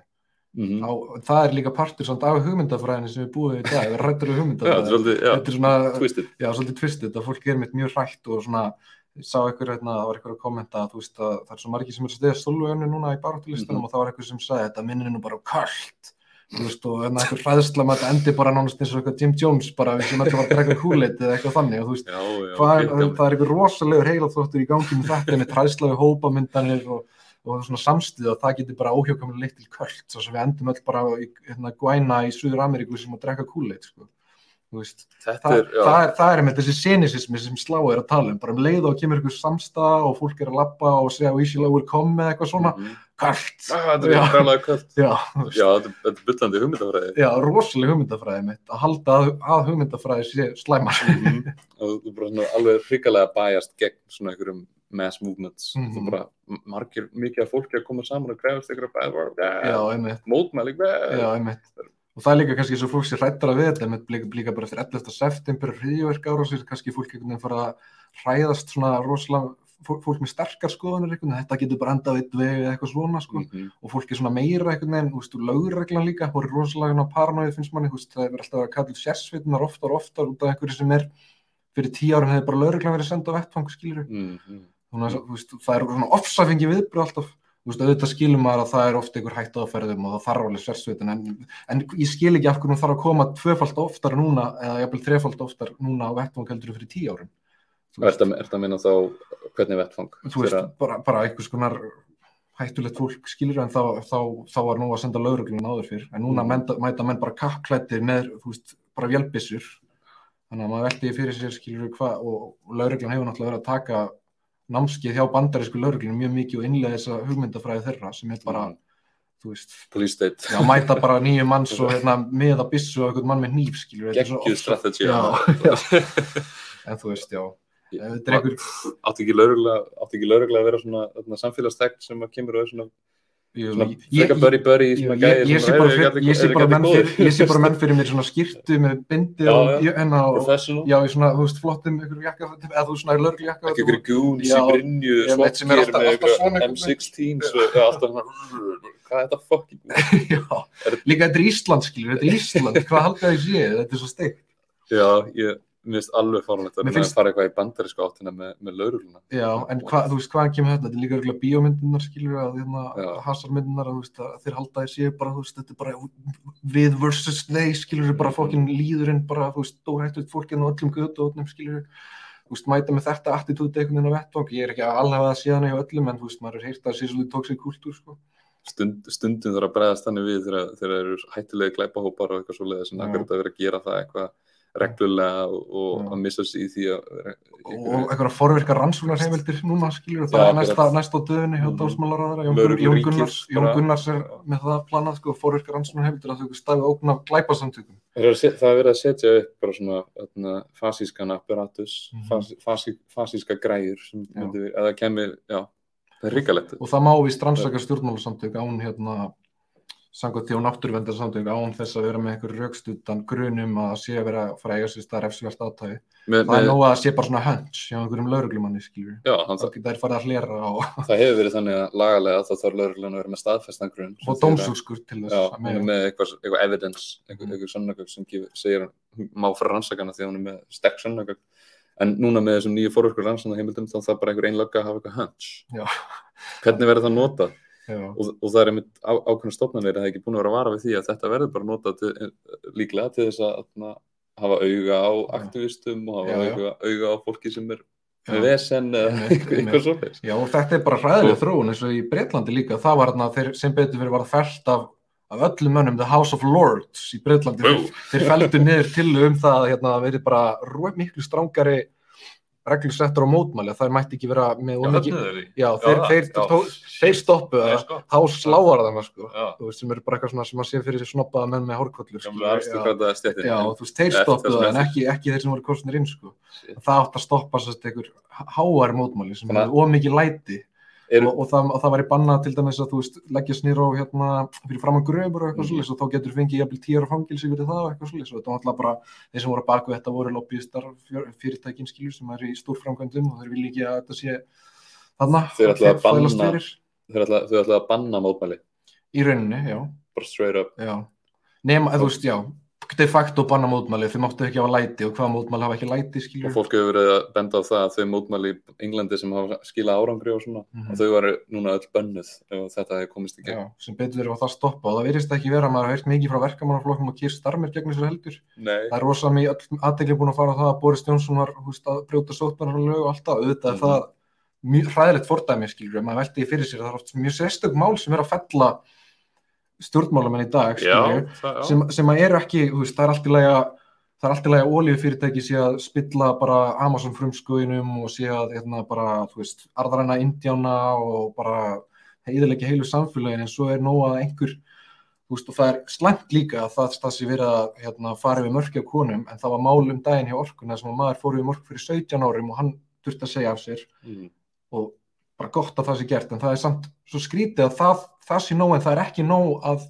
mm Á, það er líka partur samt af hugmyndafræðinu sem við búum við í dag, við rættur við já, hugmyndafræði. svolítið, já, Þetta er svona, twisted já, svolítið tvistið, að fólk er mjög rætt og svona, ég sá eitthvað, hérna, það var eitthvað að kommenta að þú veist að það er svo margir sem er stiða stólvögunni núna í baráttulistanum Mhm. og það var eitthvað sem sagði þetta minnir nú bara kallt. Þú veist, og hérna eitthvað hræðsla með þetta endi bara nánast eins og eitthvað Jim Jones bara við sem ætlum að drekka kúleit eða eitthvað þannig og þú veist, já, já, hvað ok, það er eitthvað rosalegur heilaþóttur í gangi með þetta með træðsla við hópamyndanir og, og svona samstíð og það getur bara óhjókamlega leitt til kvöld svo sem við endum öll bara hérna, Guæna í Suður Ameríku sem að drekka kúleit sko. Veist, það, er, það, er, það er með þessi senisismi sem slá er að tala um, bara um leið og kemur eitthvað samstað og fólk er að labba og segja we shall overcome eða eitthvað svona, Mhm. kallt Ah, þetta er er- er byllandi hugmyndafræði. Já, rosaleg hugmyndafræði mitt. Að halda að, að hugmyndafræði sé slæmar. Mhm. og þú er bara alveg hrikalega bæjast gegn svona einhverjum mass movements. Mhm. þú bara margir mikið af fólki að koma saman og græfast einhverja bæðvar já, einmitt. Mótmæli Já, einmitt. Og það er líka kannski svo fólk sér hrættara við þetta, einmitt líka, líka bara eftir 11. september og sér kannski fólk einhvern veginn fara að hræðast svona rosalega, fólk, með sterkar skoðanir einhvern veginn, þetta getur bara endað við veg eða eitthvað svona sko, Mhm. og fólk er svona meira einhvern veginn, þú veist, og lögreglan líka, voru rosalega svona paranoið finnst manni, þú veist, það er alltaf að kalla sérsveitunar oftar og oftar út af einhverju sem er fyrir tíu árum hefði bara lögreglan verið senda á vettfang, skilur Mhm. Þannig að þú veist, það er svona ofsafengi viðbröð alltaf. Veist, auðvitað skilum maður að það er ofta einhver hætt áferðum og það þarf alveg sérsveitin en, en ég skil ekki af hvernig hún þarf að koma tvöfalt oftar núna eða jafnvel þrefalt oftar núna á vettvang heldur fyrir tíu árum. Er þetta að minna þá hvernig vettfang þú veist, Þegar- bara, bara einhvers konar hættulegt fólk skilur en þá, þá, þá var nú að senda lauruglun áður fyrr en núna Mhm. mænda, mæta menn bara kappklættir með, þú veist, bara vélbissur þannig að maður veldi fyrir sér skilur og, og lauruglan hefur náttúrulega verið að taka námskeið hjá bandarísku lauruglunum mjög mikið og innlega þessa hugmyndafræði þeirra sem er bara, Mhm. þú veist police state. Já, mæta bara nýju manns og hérna, með að bissu og einhvern mann með nýf skilur geggjuð strategy. En þú veist, já. Átti ekki lögregla að vera svona, samfélagsþekk sem að kemur er svona, ég, sé bara menn fyrir, ég sé bara menn fyrir mér svona skýrtu með bindi og, í svona, þú veist, flottum ykkur jakka, eða þú svona lörgli jakka ekki ykkur Já, í brinju alltaf- með ykkur einhvern M16 svo, já, alltaf svona hvað er þetta já, líka þetta er Ísland, skilur, þetta er Ísland. Hvað haldið það ég sé, þetta er svo steikt. Já, ég, mér finnst alveg fáránlegt að finnst- fara eitthvað í bandarísku áttina með, með laurugluna. Já, en hva, þú veist, hvaðan kemur þetta? Þetta er líka örgulega bíómyndunar, skilur að hérna, hasarmyndunar, að að þeir halda þér séu bara, veist, þetta er bara við versus they, skilur Mhm. bara fokkin líðurinn, bara, þú veist, stórhættuð fólkinn og öllum götu og öllum, skilur þú veist, mæta með þetta attitúti einhvern veginn á vettvang, ég er ekki að alhafa það síðan hjá öllum, en þú veist, maður er heyrt að það sé svolítið tóksið kultúr, sko. Stund, stundum þarf að bregðast þannig við þegar, þeir eru hættilegi glæpahópar og eitthvað svoleiðis en Já. akkurat að vera að gera það eitthvað reglulega og, og að missa sig í því að og einhverja forvirkar rannsóknarheimildir núna, skilur, það Já, er næsta, næsta á döðinni hjá Mhm. dómsmálaráðara, Jón, Gunnars, Jón Gunnars er með það planað, sko, forvirkar rannsóknarheimildir að þau stafi ógn af glæpasamtökum. Það er, það er verið að setja upp bara svona þarna, fasískan apparatus, Mhm. Já. myndi, eða kemur, já, það er ríkalegt. og það má við strannsaka stjórnmálasamtök án hérna samkvæmt því á náttúruvendarsamtök án þess að vera með einhver raukstutan grunum að sé að vera að fara að eiga sér stað refsivert átæði. Með, Það er með, nóg að sé bara svona hunch hjá einhverjum lauruglumanni, skilur. já, Það það, það er farið að hlera og, það hefur verið þannig að lagalega þá þarf lögreglan að vera með staðfestan grunn. sem og dómsúskur til þess. Já, mega. með eitthvað, eitthvað evidence, eitthvað, Mhm. eitthvað sannagögg sem gefur, segir má fyrir rannsakana því að hún er með stekk sannagögg. En núna með þessum nýju fórverkur rannsakana heimildum þá þarf bara einhver einlögga að hafa eitthvað hunch. Já. Hvernig verður það notað? Og, og það er einmitt á, ákveðna stofnanir að það er ekki búin að vera að vara við því að þetta verður bara notað til, líklega til þess að atna, hafa auga á aktivistum og hafa Já, já. auga, auga á fólki sem er vesen eða eitthvað, svoleiðis. Já, og þetta er bara hræðileg þróun eins og í Breitlandi líka. Það var þarna þeir sem betur fyrir var fælt af, af öllum mönnum The House of Lords í Breitlandi. Wow. Þeir feldu niður til um það að hérna, það verið bara miklu strángari reglusettur á mótmæli. Það mætti ekki vera með Já, of mikið. þarna því. Já, þeir, stoppuðu Það sko. Þá sláar það sko. Þú veist, sem eru bara eitthvað svona sem að sé fyrir sér snoppaða menn með veist, þeir þessum það en ekki, ekki þeir sem voru kostnir inn sko. Það átt að stoppa háar mótmæli sem Þannig að- er ómikið læti Er, og, og, það, og það væri bannað til dæmis að þú veist leggjast nýra á hérna fyrir fram að gröfur og eitthvað Mhm. svolítið og þá getur fengið jafnvel tíur og fangilsi fyrir það og eitthvað svolítið og þetta var alltaf bara þeir sem voru að baka þetta voru lobbyistar fyrirtækin skilur sem er í stórframkvæmdum og þeir vilja ekki að þetta sé þarna. Að banna- þau ætla, þau ætla að banna mótmæli, í rauninni, já, bara straight up. já. nema, þú veist, já de facto banna mótmæli, þau máttu ekki hafa læti og hvaða mótmæli hafa ekki læti Og skilur fólk hefur verið að benda á það að þau mótmæli í Englandi sem hafa skilað árangri og svona, Mhm. og þau varu núna öll bönnuð ef þetta hefði komist í gegn. Já, sem betur verið að það stoppa og það virðist ekki vera að maður hefur heyrt mikið frá verkamannaflokkum og kýr starmir gegn þessu heldur Nei, það er rosa mikið öll aðdegli búin að fara á það að Boris Johnson var húst, að brjóta sótmanarlög og allt það, auðvitað er Mhm. það mjög hræðilegt fordæmi skilur, maður velti því fyrir sér það er oft mjög sérstök mál sem er að fella stjórnmálamenn í dag já, það, sem, sem að eru ekki, veist, það er allt í lagi að það er allt í lagi að olíufyrirtæki sé að spilla bara Amazon frumskóinum og sé að hérna bara, þú veist, arðræna indjána og bara heiðilegja heilu samfélagin en svo er nóg að einhver þú veist, og það er slæmt líka að það, það sé verið að hérna, fara við mörki á konum en það var mál um daginn hjá orkuna sem að maður fór við mörk fyrir 17 árum og hann þurfti að segja af sér Mm. og bara gott að það sé gert en það er samt svo skrítið að það, það sé nóg en það er ekki nóg að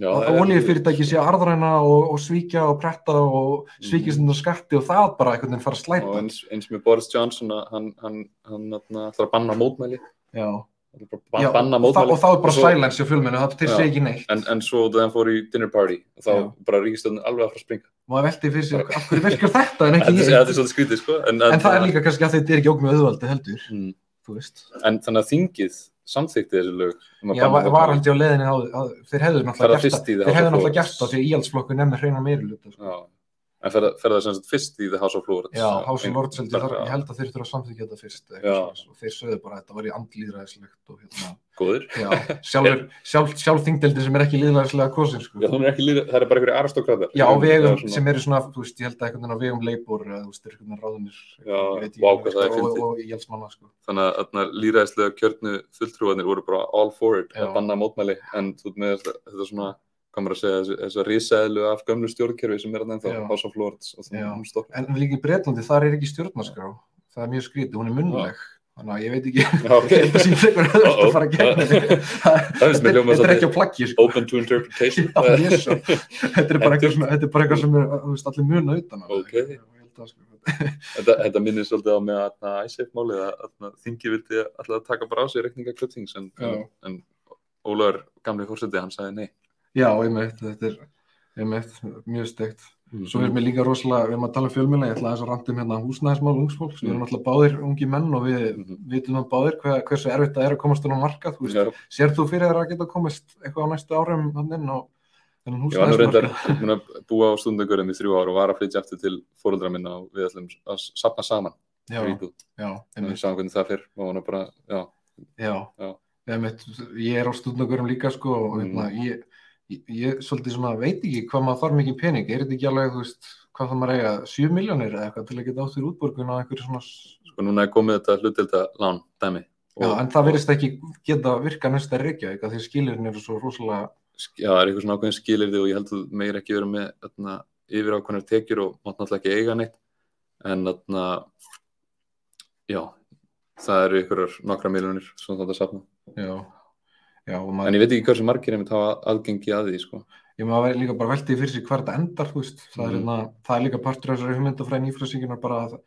að það olíufyrirtæki sé að arðræna og, og svíkja og pretta og svíkja mm. skatti og það bara einhvern veginn fara að og slæta eins, eins með Boris Johnson hann, hann, hann, ætlar að banna mótmæli. Já. Já, banna og, það, mótmæli. og þá er bara svo- silence hjá fjölmennu, það til sé ekki neitt. En, en svo hann fór í dinner party og þá Já. bara ríkistöðin alveg að fara að springa. Maður veldi fyrir sér, af hverju virkar þetta en ekki ég sko. En, en það er líka kannski að þetta er ekki ógn með auðvaldi heldur. Mm. En þannig að þingið samþykti þessi lög um já, var, ég á að, þeir hefðu náttúrulega gert það. þeir hefðu náttúrulega gert það því íhaldsflokkur nefnir hreina meiri hluta sko. En fer það- það sem sagt fyrst í The House of Lords? Já, House of Lords ég, ég held að þeir þurfa að samþykja þetta fyrst og þeir sögðu bara að þetta var í andlýðræðislegt og hérna, Góður. já, sjálfur, sjálf, sjálf þingdeldin sem er ekki líðræðislega kosin sko. Já, hún er ekki líka, það er bara einhverju aristokratar. Já, vegum svona- sem eru svona, þú veist, ég held að einhvern veginn á vegum leipur eða þú veist, einhvern veginn ráðunir ég veit það er sko, og, fyndið. og íhaldsmanna, sko. Þannig að þarna líræðislega kjörnu fulltrúanir voru bara all for it að banna mótmæli en þú veit með þetta, þetta svona, maður að segja, þessi- þessa risaðlu af gömlu stjórnkerfi sem er að Já. House of Lords. En líka í Breitlandi, þar er ekki stjórnarskrá, það er mjög skrítið, hún er munnleg, þannig að ég veit ekki, að að að Þetta er ekki á plaggi, sko. Open to interpretation. Þetta er bara eitthvað, sem er, allir muna utan. að, sko. Þetta, þetta minnir svolítið á með að ISAF-málið að að þingi vildi alltaf taka bara á sig reikninga Kaupþings en, Ólafur gamli fórseti hann sagði nei. Já, einmitt, þetta er, með, mjög steikt. Mhm. Svo erum við líka rosalega, við erum að tala um fjölmjöla, ég ætla að randa um hérna húsnæðismál ungsfólks, við erum alltaf báðir ungi menn og við vitum það báðir hver, hversu erfitt það er að komast inn á markað, þú veist, Já, sér þú fyrir þér að geta komist eitthvað á næstu árum hann inn á þennan Ég var nú reyndar húsnæðismarkað? búin að búa á stundagörðum í þrjú ár og var að flytja aftur til fóreldra minna og við ætlum að sapna saman. Já, fyrir íbúð. já, Við og ég og svolítið svona veit ekki hvað maður þarf mikið pening, er þetta ekki alveg, veist, hvað það maður eiga, 7 miljónir eða eitthvað til að geta átt fyrir útborgun á einhverju svona sko núna er komið þetta hlutdelda lán dæmi. Já, en það verðist ekki geta virka næsta Reykjavík að því skilirinn eru svo rosalega Já, það er eitthvað svona ákveðin skilirði og ég held að meir ekki vera með þarna, yfir ákveðnar tekjur og mátt náttúrulega ekki eiga neitt en þarna, já, það eru ykkurar nokkra miljonir sem þetta safna. já, já, og En maður, ég veit ekki hversu margir einmitt hafa aðgengi að því, sko. ég maður verði líka bara veltið fyrir sig þetta endar, það er, Mhm. hérna, það er líka partur af þessari hugmyndafræðin ífröðsingunar bara að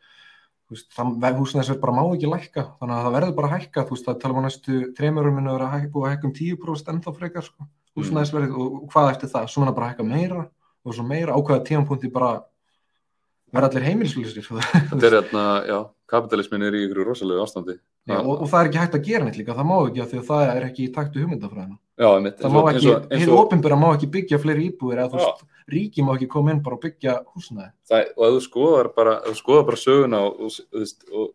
húsnæðisverð bara má ekki lækka, þannig að það verður bara að hækka, það tala um næstu minna verið að hækka, búið að hækka um 10% ennþá frekar, sko, húsnæðisverðið. Og, og hvað eftir það, svo manna bara hækka meira og svo meira. Ákveða tímapunkti bara verða allir heimilsluðsir Þetta er þarna, já, kapitalismin er í ykkur rosalegu ástandi. Já, og, og það er ekki hægt að gera neitt líka, það má ekki af því að það er ekki í taktu hugmyndafræðina. Já, einmitt, Það má ekki, hið og, ofinbera má ekki byggja fleiri íbúðir eða þú veist, ríki má ekki koma inn bara og byggja húsnæði. það, og ef þú skoðar bara, skoðar bara söguna og, og, og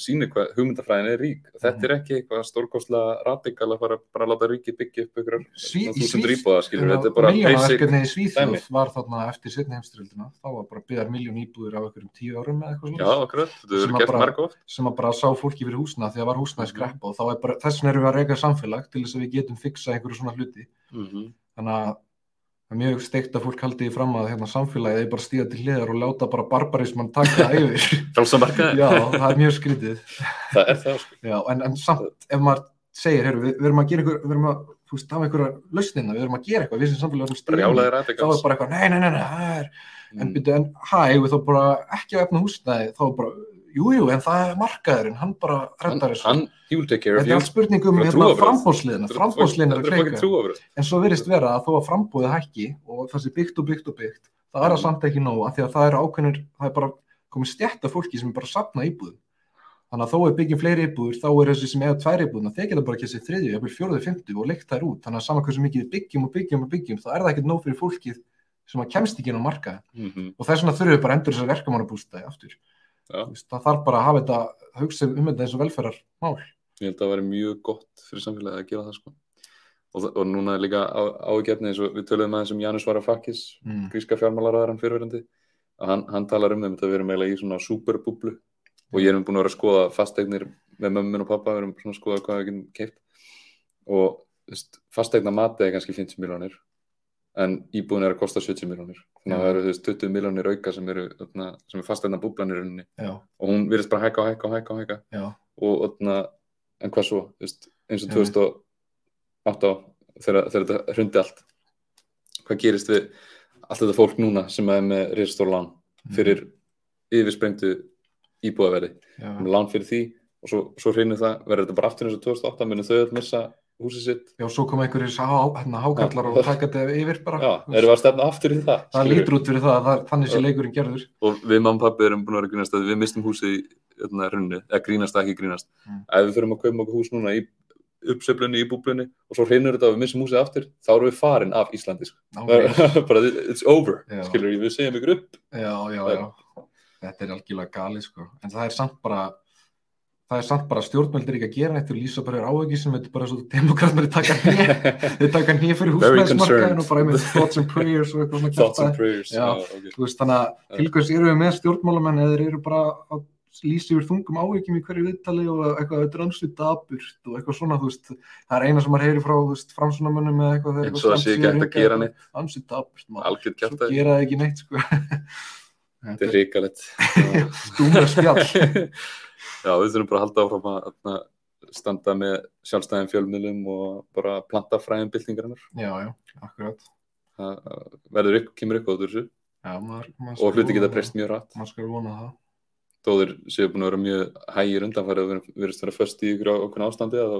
sýnir hvað hugmyndafræðin er rík. Þetta Mhm. er ekki eitthvað stórkostlega radikal að fara bara að láta ríki byggja upp ykkur í Svíþ- íbúða, skilur, þetta er bara. Miljónaverkefni í Svíþjóð var þarna eftir setni heimstyrildina, þá var bara byggðar miljón íbúðir af einhverjum tíu árum eða eitthvað Já, svona akkurat, þetta að gert bara- marg oft. sem að bara sá fólki fyrir húsna því að var húsnæðiskreppa og þá er bara, þess vegna erum við að reyka samfélag til þess að við getum fixa einhverju svona hluti. Mm Þannig að það er mjög steikt að fólk haldi í fram að hérna, samfélagið er bara stíða til hliðar og láta bara barbarismann taka yfir. Já, það er mjög skrítið. það er það, sko. Já, en, en samt ef maður segir, heyrðu, við, við erum að gera einhver, við erum að, þú veist, hafa einhverja lausnina, við erum að gera eitthvað, við sem samfélag erum Brjálaði þá er bara eitthvað, nei, nei, nei, nei, það er, en Mm. byrju, en hæ, við þá bara ekki að efna húsnæði, þá bara, jú, jú, en það er markaðurinn, hann bara reddar þessu. hann, he will take care of Þetta er you. allt spurning um hérna, frambóðsliðina, frambóðsliðina er að trúafröð. En svo virðist vera að þó að frambóðið hækki og það sé byggt og byggt og byggt, það er Mhm. samt ekki nóg, af því að það eru ákveðnir, það er bara komið stjætta fólki sem er bara að safna íbúðum. Þannig að þó er byggjum fleiri íbúður, þá er þessi sem eða tvær íbúðuna, þeir geta bara ekki þessi þriðju, jafnvel fjóruðu, fymtu og leikt þær út. Þannig að saman hversu mikið byggjum og byggjum og byggjum, þá er það ekkert nóg fyrir fólkið sem að kemst ekki inn á markaði. Mhm. Og þess vegna þurfum við bara að endur þessar verkamannabústæði aftur. Veist, Það þarf bara að hafa þetta, hugsa um þetta eins og velferðarmál. Ég held að það væri mjög gott fyrir samfélagið að gera það, sko. Og, og núna er líka ágefni eins og við töluðum aðeins um Janus Varoufakis, Mm. gríska fjármálaræðarann fyrirverandi að hann, hann talar um þeim að við erum eiginlega í svona superbúblu og ég erum búin að vera að skoða fasteignir með mömmun og pappa, við erum svona að skoða hvað við getum keipt og veist, fasteigna mati er kannski 50 miljónir en íbúin er að kosta 70 miljónir þannig að það eru þú veist, 20 miljónir auka sem eru sem er fasteigna búblanir rauninni. Já, og hún virðist bara hækka og hækka og hækka og hækka. Og þarna, en hvað svo? Veist, eins og Já. 2008 þegar, þetta hrundi allt hvað gerist við allt þetta fólk núna sem er með risastór lán fyrir yfirsprengtu íbúðaverði? Lán fyrir því og svo, svo hreinu það verður þetta bara aftur eins og 2008 munum þau að missa húsið sitt já, svo kom einhverjir hérna, hákallar og taka þetta yfir bara. já, erum við að stefna aftur í það það lítur út fyrir það að það, þannig sé leikurinn gerður. og við mamma og pappi erum búin að vera að grínast að við mistum húsið í hérna, hrunni, eða grínast það ekki grínast Mm. ef við förum að kaupa okkur hús núna í uppsöflunni, í búblunni og svo hreynur þetta og við missum húsið aftur, þá erum við farin af Íslandi sko. Bara it's over, Já. skilur við segjum ykkur upp Já, já, já. Þetta er algjörlega gali, sko. En það er samt bara, það er samt bara stjórnmældir ekki að gera neitt og lýsa bara yfir áhugi sem þetta er bara svo demokratmæri taka hnið, þeir taka hnið fyrir húsnæðismarkaðin og bara með thoughts and prayers og eitthvað svona thoughts and prayers Já. okay. Veist, þannig að til hvers eru við með stjórnmálamenn eða eru bara að lýsa yfir þungum áhyggjum í hverju viðtali og eitthvað, þetta er ansvið daburt og eitthvað svona, veist, það er eina sem maður heyri frá, framsunamönnum eða eitthvað eins og það sé ekki að gera neitt. ansvið daburt, já, við þurfum bara að halda áfram að að standa með sjálfstæðin fjölmiðlum og bara planta fræðin byltingarinnar Já, já, akkurat. það verður upp, kemur upp á þessu Já, maður, maður og hluti geta breyst mjög rætt. Maður skal vona það. þó þeir séu búin að vera mjög hægir undanfærið og verðist vera föst í ykkur okkur ástandi að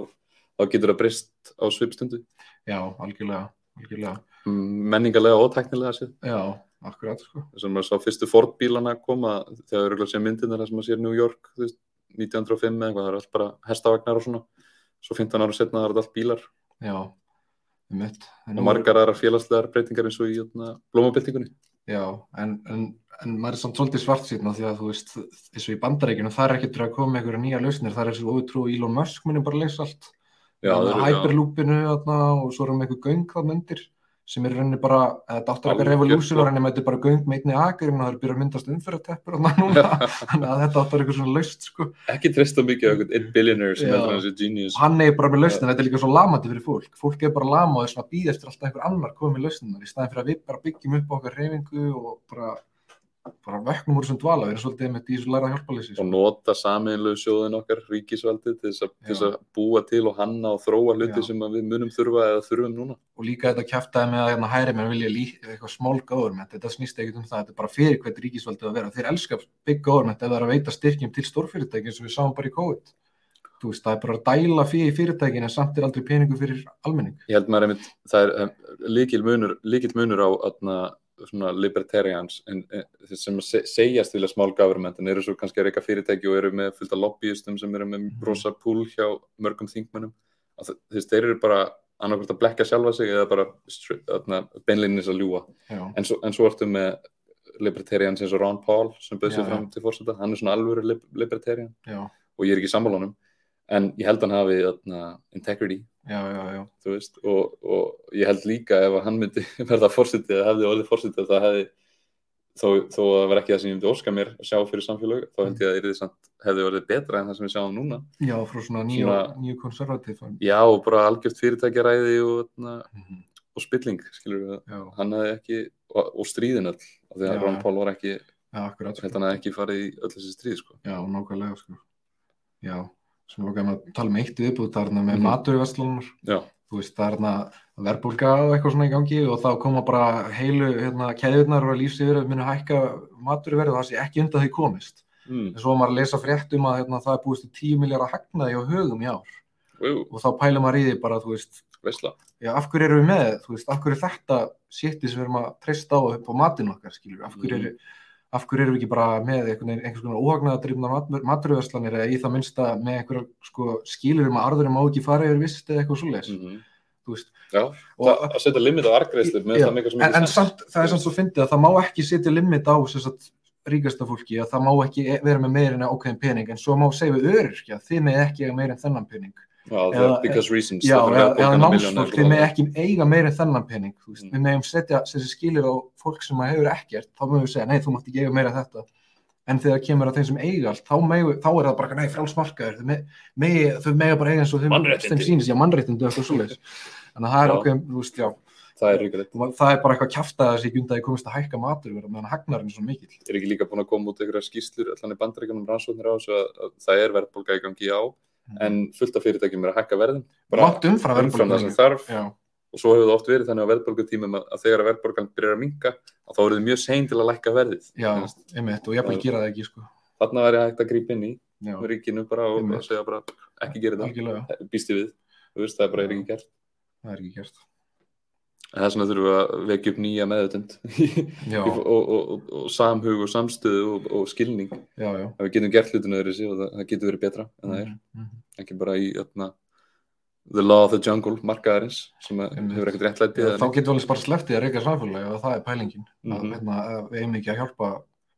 þá, getur það breyst á svipstundu Já, algjörlega, algjörlega. menningarlega og teknilega sér. Já, akkurat, sko. Þess að maður sá fyrstu Ford bílana koma þegar eru sé myndirna þar sem maður sér New York, þú veist, 1905 eða eitthvað, það er allt bara hestavagnar og svona. Svo 15 ára setna það er allt bílar Já, um mitt. og margar aðra félagslegar breytingar eins og í hérna, blómabildingunni. Já, en, en, en maður er samt svolítið svart síðan því að þú veist, eins og í bandarækjunum, það er ekki til að koma einhverja nýja lausnir, það er þessu ótrú Elon Musk munum bara leysa allt. Já, það já. Hyperloopinu og svo erum við einhver göng það myndir sem er rauninni bara, þetta áttur Algjört, eitthvað revolution sko. og rauninni með þetta bara göng með einni akurinn og það er byrjað að myndast umfyrirteppur þarna núna, þannig að þetta áttur eitthvað svona laust sko. Ekki treysta mikið á einhvern einn billionaire sem heldur hans er genius. Og hann er bara með lausnin, þetta er líka svo lamandi fyrir fólk fólk er bara lama og er svona að býða eftir alltaf einhver annar komið með lausninar í staðin fyrir að við bara byggjum upp okkar reyfingu og bara, bara vöknum úr þessum dvala, við erum svolítið með því sem læra hjálpaleysi og nota sameinlegu sjóðin okkar, ríkisvaldið, til þess, að, búa til og hanna og þróa hluti Já. sem við munum þurfa eða þurfum núna. og líka þetta kjæftaði með að hérna, hæri menn vilja lí, eitthvað small government, þetta snýst ekkert um það, þetta er bara fyrir hvert ríkisvaldið að vera. Þeir elska big government ef það er að veita styrkjum til stórfyrirtæki eins og við sáum bara í COVID. Veist, það er bara að dæla fyrir í fyrirtækin en samt er aldrei peningu fyrir almenning. Ég held maður einmitt, það er um, líkil munur, líkil munur á atna, svona libertarians en, en, sem segjast vilja small government en eru svo kannski að reyka fyrirtæki og eru með fullt af lobbyistum sem eru með Mhm. rosa púl hjá mörgum þingmönnum. Að þ- Þú veist, þeir eru bara annarkvæmt að blekka sjálfa sig eða bara atna, beinlinnis að ljúa. En svo, en svo ertu með libertarians eins og Ron Paul sem bauð sér fram til fórseta, hann er svona alvöru lib libertarian já, og ég er ekki sammála honum en ég held hann hafi atna, integrity já, já, veist, og, og ég held líka ef hann myndi verða fórsetið eða hefði orðið fórsetið það hefði þó, þó að það var ekki það sem ég myndi óska mér að sjá fyrir samfélag, þá held ég að það samt, hefði orðið betra en það sem við sjáum núna já, frá svona nýju, konservativ. já, og bara algjört fyrirtækjaræði og, na, Mhm. og spilling, hann hefði ekki, og, og stríðin öll af því að Ron. Paul var ekki já, akkurat. held hann hefði ekki farið í öll þessi stríð sko. Já, nákvæmlega, sko. Já, sem við að tala um eitt viðbútt þarna með mm já, þú veist, þarna verbulga og eitthvað svona í gangi og þá koma bara heilu hérna, keðurnar og yfir að muni hækka maturverð og það sé ekki undan því komist. mm. En svo maður að lesa frétt um að hérna, það er búist til 10 miljardar hagnaði á högum í ár. Ú, og þá pælum maður í því bara, þú veist, já, af hverju erum við með, þú veist, af hverju er þetta sétti sem við erum að treysta á upp á matinn okkar, skilur af hverju Mhm. eru af hverju erum við ekki bara með einhvers konar óhagnaðadrifnar maturverslanir eða í það minnsta með einhverja sko, skilur um að arðurinn má ekki fara yfir vist eða eitthvað svoleiðis, mm veist já, og, það, að setja limit á sem en, en samt, það er samt svo fyndið að það má ekki setja limit á sagt, ríkasta fólki að það má ekki e- vera með meira en ákveðin pening en svo má segja við öryrkja þið með ekki en þennan pening já, það eða- er because reasons já, það eða, námsfólk þið með og- ekki eiga meira en þennan pening þú veist, Mm. við meðum setja þessi skilir á fólk sem að hefur ekkert þá mögum við segja, nei þú mátt ekki eiga meira en þetta. En þegar kemur að þeim sem eiga allt þá, megu, þá er það bara, nei frálsmarkaður þau, mega bara eiga eins og þeim, sýnist, já mannréttindu eitthvað svoleiðis. Þannig að það er ákveðin, þú veist, já. Það er það er bara eitthvað kjafta að þessi undan að komist að hækka maturverð meðan hagnarinn er svo mikill. Er ekki líka búin að koma út einhverja skýslur allan í bandaríkanum rannsóknir á þessu að, að það er verðbólga í gangi á en fullt af fyrirtækjum er að hækka verðin. Látt umfram umfram það sem þarf. Já, og svo hefur það oft verið þannig á verðbólgutímum að, að þegar að verðbólgan byrjar að minka að þá eru þið mjög sein til að lækka verðið. Já, einmitt og ég bara gera það ekki sko. þarna væri hægt að grípa inn í já, ríkinu bara og, Einmitt. segja bara ekki gera algjörlega, býstu við. Þú veist, það er bara er ekki gert. Það er ekki gert en þess vegna þurfum við að vekja upp nýja meðutund já, og, og, og, og samhug og samstöðu og, og skilning. Já, já. Að við getum gert hlutinu öðru og það, það getur verið betra en það er. Mhm, mhm. ekki bara í öfna, the law of the jungle markaðarins sem hefur ekkert réttlæti þá getum við alveg bara slepptið að reyka samfélagi og það er pælingin. Að, Mhm. hérna, að við eigum ekki að hjálpa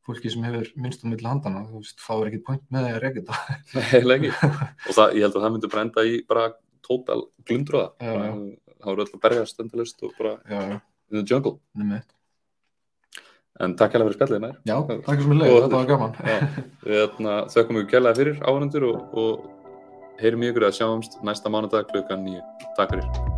fólki sem hefur minnstum milli handana þú veist, þá er ekki point með því að reyka þetta. Og það, ég held að það myndi bara enda í bara total glundröða Voru öll að berjast endalust og bara já, in the jungle. Nefnir en takk hérlega fyrir spjallið mær já, takk sem við leið, Og þetta var gaman. Við öfna, þökkum við kærlega fyrir áhundur og, og heyrum í ykkur að sjáumst næsta mánudag klukkan nýju takk fyrir